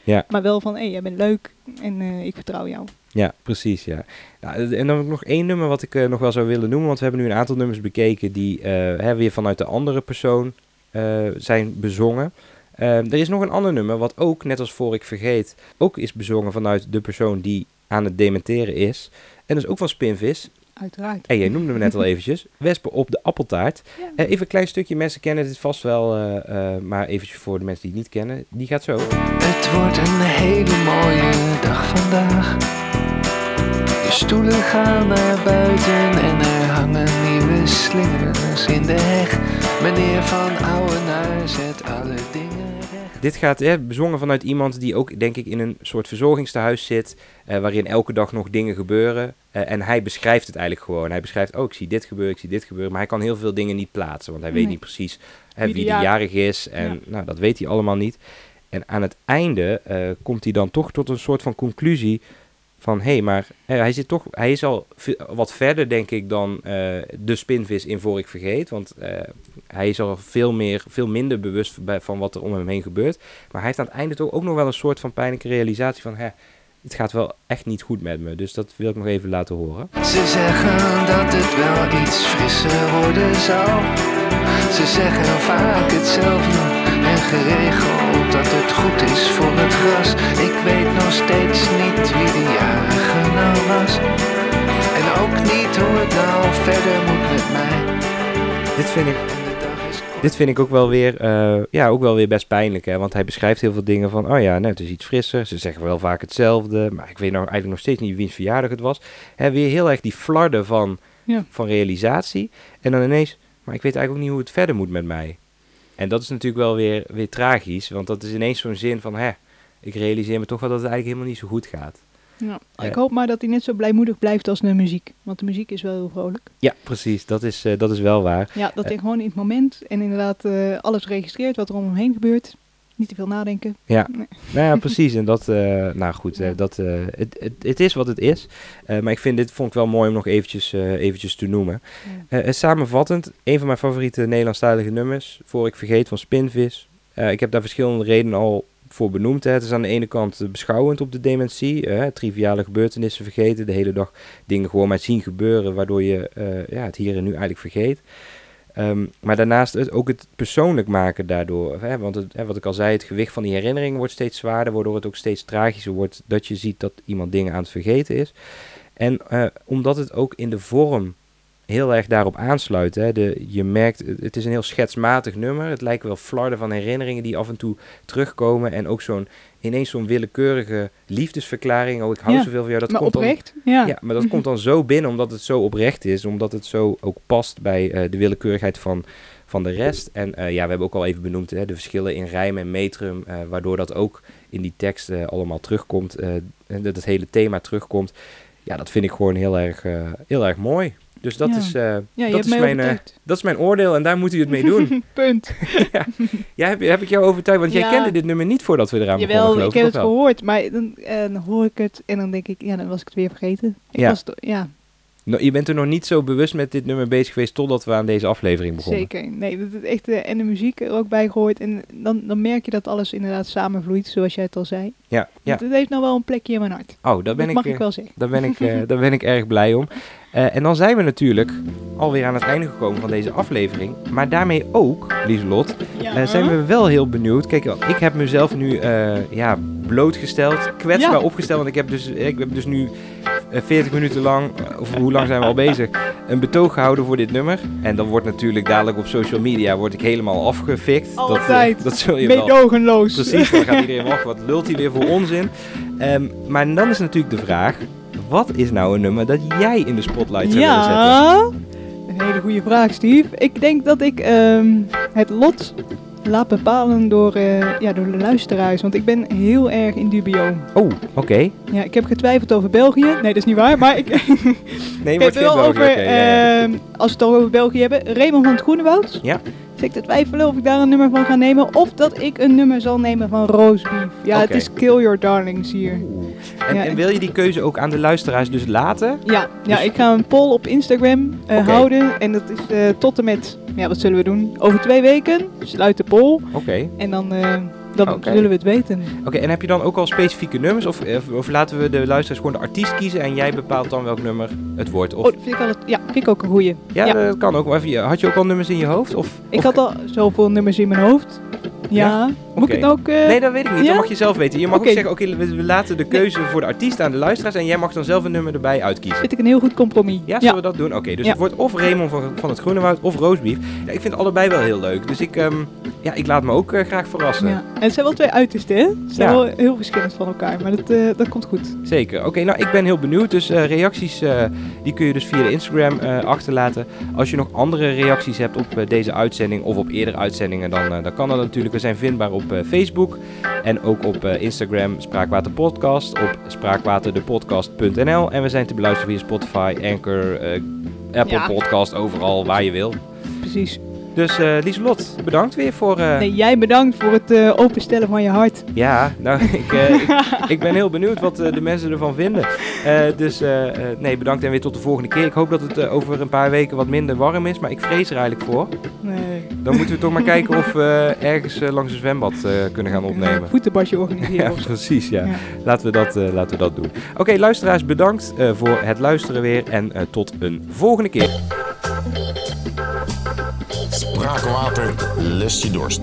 Speaker 1: Ja.
Speaker 2: Maar wel van, hé, jij bent leuk en eh, ik vertrouw jou.
Speaker 1: Ja, precies, ja. ja. En dan heb ik nog één nummer wat ik eh, nog wel zou willen noemen, want we hebben nu een aantal nummers bekeken die hè, weer vanuit de andere persoon zijn bezongen. Eh, er is nog een ander nummer wat ook, net als voor ik vergeet, ook is bezongen vanuit de persoon die aan het dementeren is. En dat is ook van Spinvis.
Speaker 2: Uiteraard.
Speaker 1: En jij noemde hem net al [LAUGHS] eventjes. Wespen op de appeltaart.
Speaker 2: Ja.
Speaker 1: Eh, even een klein stukje. Mensen kennen dit vast wel. eh, eh, maar eventjes voor de mensen die het niet kennen. Die gaat zo.
Speaker 5: Het wordt een hele mooie dag vandaag. De stoelen gaan naar buiten en er hangen nieuwe slingers in de heg. Meneer Van Ouwenaar zet alle dingen.
Speaker 1: Dit gaat hè, bezongen vanuit iemand die ook, denk ik, in een soort verzorgingstehuis zit. eh, waarin elke dag nog dingen gebeuren. Eh, en hij beschrijft het eigenlijk gewoon. Hij beschrijft, oh, ik zie dit gebeuren, ik zie dit gebeuren. Maar hij kan heel veel dingen niet plaatsen. Want hij weet niet precies hè,
Speaker 2: Wie
Speaker 1: wie,
Speaker 2: de jarig-
Speaker 1: is. En
Speaker 2: Ja.
Speaker 1: nou, dat weet hij allemaal niet. En aan het einde eh, komt hij dan toch tot een soort van conclusie. Van, hé, hey, maar hij, zit toch, hij is al wat verder, denk ik, dan eh, de spinvis in Voor ik Vergeet. Want eh, hij is al veel, meer, veel minder bewust van wat er om hem heen gebeurt. Maar hij heeft aan het einde toch ook nog wel een soort van pijnlijke realisatie van... Hè, het gaat wel echt niet goed met me. Dus dat wil ik nog even laten horen.
Speaker 5: Ze zeggen dat het wel iets frisser worden zal. Ze zeggen vaak hetzelfde en geregeld dat het goed is voor het gras. Ik weet nog steeds niet wie de jarige nou was. En ook niet hoe het nou verder moet met mij.
Speaker 1: Dit vind ik, dit vind ik ook, wel weer, eh, ja, ook wel weer best pijnlijk. Hè? Want hij beschrijft heel veel dingen van... Oh ja, nou, het is iets frisser. Ze zeggen wel vaak hetzelfde. Maar ik weet nou eigenlijk nog steeds niet wiens verjaardag het was. Hè, weer heel erg die flarden van,
Speaker 2: Ja.
Speaker 1: van realisatie. En dan ineens... Maar ik weet eigenlijk ook niet hoe het verder moet met mij. En dat is natuurlijk wel weer, weer tragisch. Want dat is ineens zo'n zin van... Hè, ik realiseer me toch wel dat het eigenlijk helemaal niet zo goed gaat.
Speaker 2: Ja. Ik hoop maar dat hij net zo blijmoedig blijft als de muziek. Want de muziek is wel heel vrolijk.
Speaker 1: Ja, precies. Dat is, eh, dat is wel waar.
Speaker 2: Ja, dat
Speaker 1: Eh.
Speaker 2: hij gewoon in het moment en inderdaad eh, alles registreert wat er om hem heen gebeurt. Niet te veel nadenken.
Speaker 1: Ja,
Speaker 2: Nee.
Speaker 1: nou ja, precies. En dat, eh, nou goed, eh, dat, eh, het, het, het is wat het is. Maar ik vind dit vond ik wel mooi om nog eventjes, eventjes te noemen. Samenvattend, een van mijn favoriete Nederlandstalige nummers, Voor ik vergeet van Spinvis. Ik heb daar verschillende redenen al voor benoemd. Hè. Het is aan de ene kant beschouwend op de dementie. Hè, triviale gebeurtenissen vergeten. De hele dag dingen gewoon maar zien gebeuren. Waardoor je ja, het hier en nu eigenlijk vergeet. Ehm, maar daarnaast ook het persoonlijk maken daardoor. Hè, want het, hè, wat ik al zei, het gewicht van die herinneringen wordt steeds zwaarder. Waardoor het ook steeds tragischer wordt dat je ziet dat iemand dingen aan het vergeten is. En eh, omdat het ook in de vorm heel erg daarop aansluit. Hè. De, je merkt, het is een heel schetsmatig nummer. Het lijken wel flarden van herinneringen die af en toe terugkomen. En ook zo'n ineens zo'n willekeurige liefdesverklaring. Oh, ik hou
Speaker 2: Ja,
Speaker 1: zoveel van jou. Dat
Speaker 2: maar
Speaker 1: komt
Speaker 2: oprecht,
Speaker 1: dan,
Speaker 2: ja.
Speaker 1: ja. maar dat komt dan zo binnen omdat het zo oprecht is. Omdat het zo ook past bij eh, de willekeurigheid van, van de rest. En eh, ja, we hebben ook al even benoemd hè, de verschillen in rijm en metrum. eh, waardoor dat ook in die tekst allemaal terugkomt. en dat het hele thema terugkomt. Ja, dat vind ik gewoon heel erg, heel erg mooi. Dus dat
Speaker 2: Ja.
Speaker 1: is, eh, dat, is
Speaker 2: mij
Speaker 1: mijn, eh, dat is mijn oordeel en daar moet u het mee doen. [LAUGHS]
Speaker 2: Punt. [LAUGHS]
Speaker 1: ja, heb, heb ik jou overtuigd? Want jij kende dit nummer niet voordat we eraan begonnen,
Speaker 2: Jawel, ik heb het gehoord, maar dan, eh, dan hoor ik het en dan denk ik, ja, dan was ik het weer vergeten. Ik was ja,
Speaker 1: Nou, je bent er nog niet zo bewust met dit nummer bezig geweest totdat we aan deze aflevering begonnen.
Speaker 2: zeker. Nee, dat is echt, eh, en de muziek er ook bij gehoord. En dan, dan merk je dat alles inderdaad samenvloeit, zoals jij het al zei.
Speaker 1: Ja, ja.
Speaker 2: Het heeft nou wel een plekje in mijn hart.
Speaker 1: Oh, daar ben
Speaker 2: dat
Speaker 1: ik,
Speaker 2: mag
Speaker 1: eh,
Speaker 2: ik wel zeggen.
Speaker 1: Daar ben ik, eh, [LAUGHS] daar ben ik erg blij om. Eh, en dan zijn we natuurlijk alweer aan het einde gekomen van deze aflevering. Maar daarmee ook, Lieselot,
Speaker 2: Ja.
Speaker 1: eh, zijn we wel heel benieuwd. Kijk, ik heb mezelf nu eh, ja, blootgesteld, kwetsbaar
Speaker 2: Ja.
Speaker 1: opgesteld. Want ik heb dus, ik heb dus nu eh, 40 minuten lang, eh, of hoe lang zijn we al bezig, een betoog gehouden voor dit nummer. En dan wordt natuurlijk dadelijk op social media word ik helemaal afgefikt. Dat, eh,
Speaker 2: Altijd.
Speaker 1: dat zul je wel...
Speaker 2: Meedogenloos.
Speaker 1: Precies, dan gaat iedereen [LAUGHS] wachten. Wat lult hij weer voor onzin? Ehm, maar dan is natuurlijk de vraag: wat is nou een nummer dat jij in de spotlight zou willen zetten?
Speaker 2: Ja, een hele goede vraag, Steve. Ik denk dat ik ehm, het lot laat bepalen door, eh, ja, door de luisteraars. Want ik ben heel erg in dubio.
Speaker 1: Oh, oké.
Speaker 2: Ja, ik heb getwijfeld over België. Nee, dat is niet waar. Maar ik, [LAUGHS]
Speaker 1: Nee, [LAUGHS]
Speaker 2: ik heb wel over,
Speaker 1: oké, ja, ja.
Speaker 2: ehm, als we het toch over België hebben, Raymond van het Groenewoud.
Speaker 1: Ja.
Speaker 2: Dus ik te twijfelen of ik daar een nummer van ga nemen. Of dat ik een nummer zal nemen van Roastbeef. Ja, het is Kill Your Darlings hier.
Speaker 1: En,
Speaker 2: ja,
Speaker 1: en
Speaker 2: ik-
Speaker 1: wil je die keuze ook aan de luisteraars dus laten?
Speaker 2: Ja, ja
Speaker 1: Dus-
Speaker 2: ik ga een poll op Instagram eh, houden. En dat is eh, tot en met, ja, wat zullen we doen? Over twee weken sluit de poll.
Speaker 1: Oké.
Speaker 2: En dan, eh, dan zullen we het weten.
Speaker 1: Oké, en heb je dan ook al specifieke nummers? Of, of, of laten we de luisteraars gewoon de artiest kiezen en jij bepaalt dan welk nummer het wordt? Of,
Speaker 2: Oh, vind ik ja, vind ik ook een goeie.
Speaker 1: ja,
Speaker 2: ja.
Speaker 1: dat kan ook. Had je ook al nummers in je hoofd? Of,
Speaker 2: Ik
Speaker 1: of-
Speaker 2: had al zoveel nummers in mijn hoofd. Ja. Moet ik het ook... eh,
Speaker 1: Nee, dat weet ik niet.
Speaker 2: ja?
Speaker 1: Dat mag je zelf weten. Je mag
Speaker 2: Oké.
Speaker 1: ook zeggen, oké, we, we laten de keuze voor de artiest aan de luisteraars en jij mag dan zelf een nummer erbij uitkiezen.
Speaker 2: Vind ik een heel goed compromis.
Speaker 1: Ja, zullen we dat doen? Oké, dus
Speaker 2: Ja.
Speaker 1: het wordt of Raymond van, van het Groenewoud of Roosbeef. Ja, ik vind allebei wel heel leuk. Dus ik, ehm, ja, ik laat me ook eh, graag verrassen.
Speaker 2: Ja. En het zijn wel twee uitersten, hè? Ze zijn
Speaker 1: Ja.
Speaker 2: wel heel verschillend van elkaar, maar dat, eh, dat komt goed.
Speaker 1: Zeker. Oké, nou ik ben heel benieuwd. Dus eh, reacties eh, die kun je dus via de Instagram eh, achterlaten. Als je nog andere reacties hebt op eh, deze uitzending of op eerdere uitzendingen, dan, eh, dan kan dat natuurlijk. We zijn vindbaar op Facebook en ook op eh, Instagram Spraakwater Podcast, op spraakwaterdepodcast.nl. En we zijn te beluisteren via Spotify, Anchor, eh, Apple
Speaker 2: Ja.
Speaker 1: Podcast, overal waar je wil.
Speaker 2: Precies.
Speaker 1: Dus eh Lieselot, bedankt weer voor... eh,
Speaker 2: Nee, jij bedankt voor het eh, openstellen van je hart.
Speaker 1: Ja, nou, [LAUGHS] ik, ik, ik ben heel benieuwd wat de mensen ervan vinden. Dus nee, bedankt en weer tot de volgende keer. Ik hoop dat het over een paar weken wat minder warm is, maar ik vrees er eigenlijk voor.
Speaker 2: Nee.
Speaker 1: Dan moeten we toch maar kijken of we ergens langs een zwembad kunnen gaan opnemen.
Speaker 2: Voetenbadje organiseren.
Speaker 1: Ja, precies, ja.
Speaker 2: Ja.
Speaker 1: Laten, we dat, laten we dat doen. Oké, luisteraars, bedankt voor het luisteren weer en tot een volgende keer.
Speaker 3: Spraakwater lest je dorst.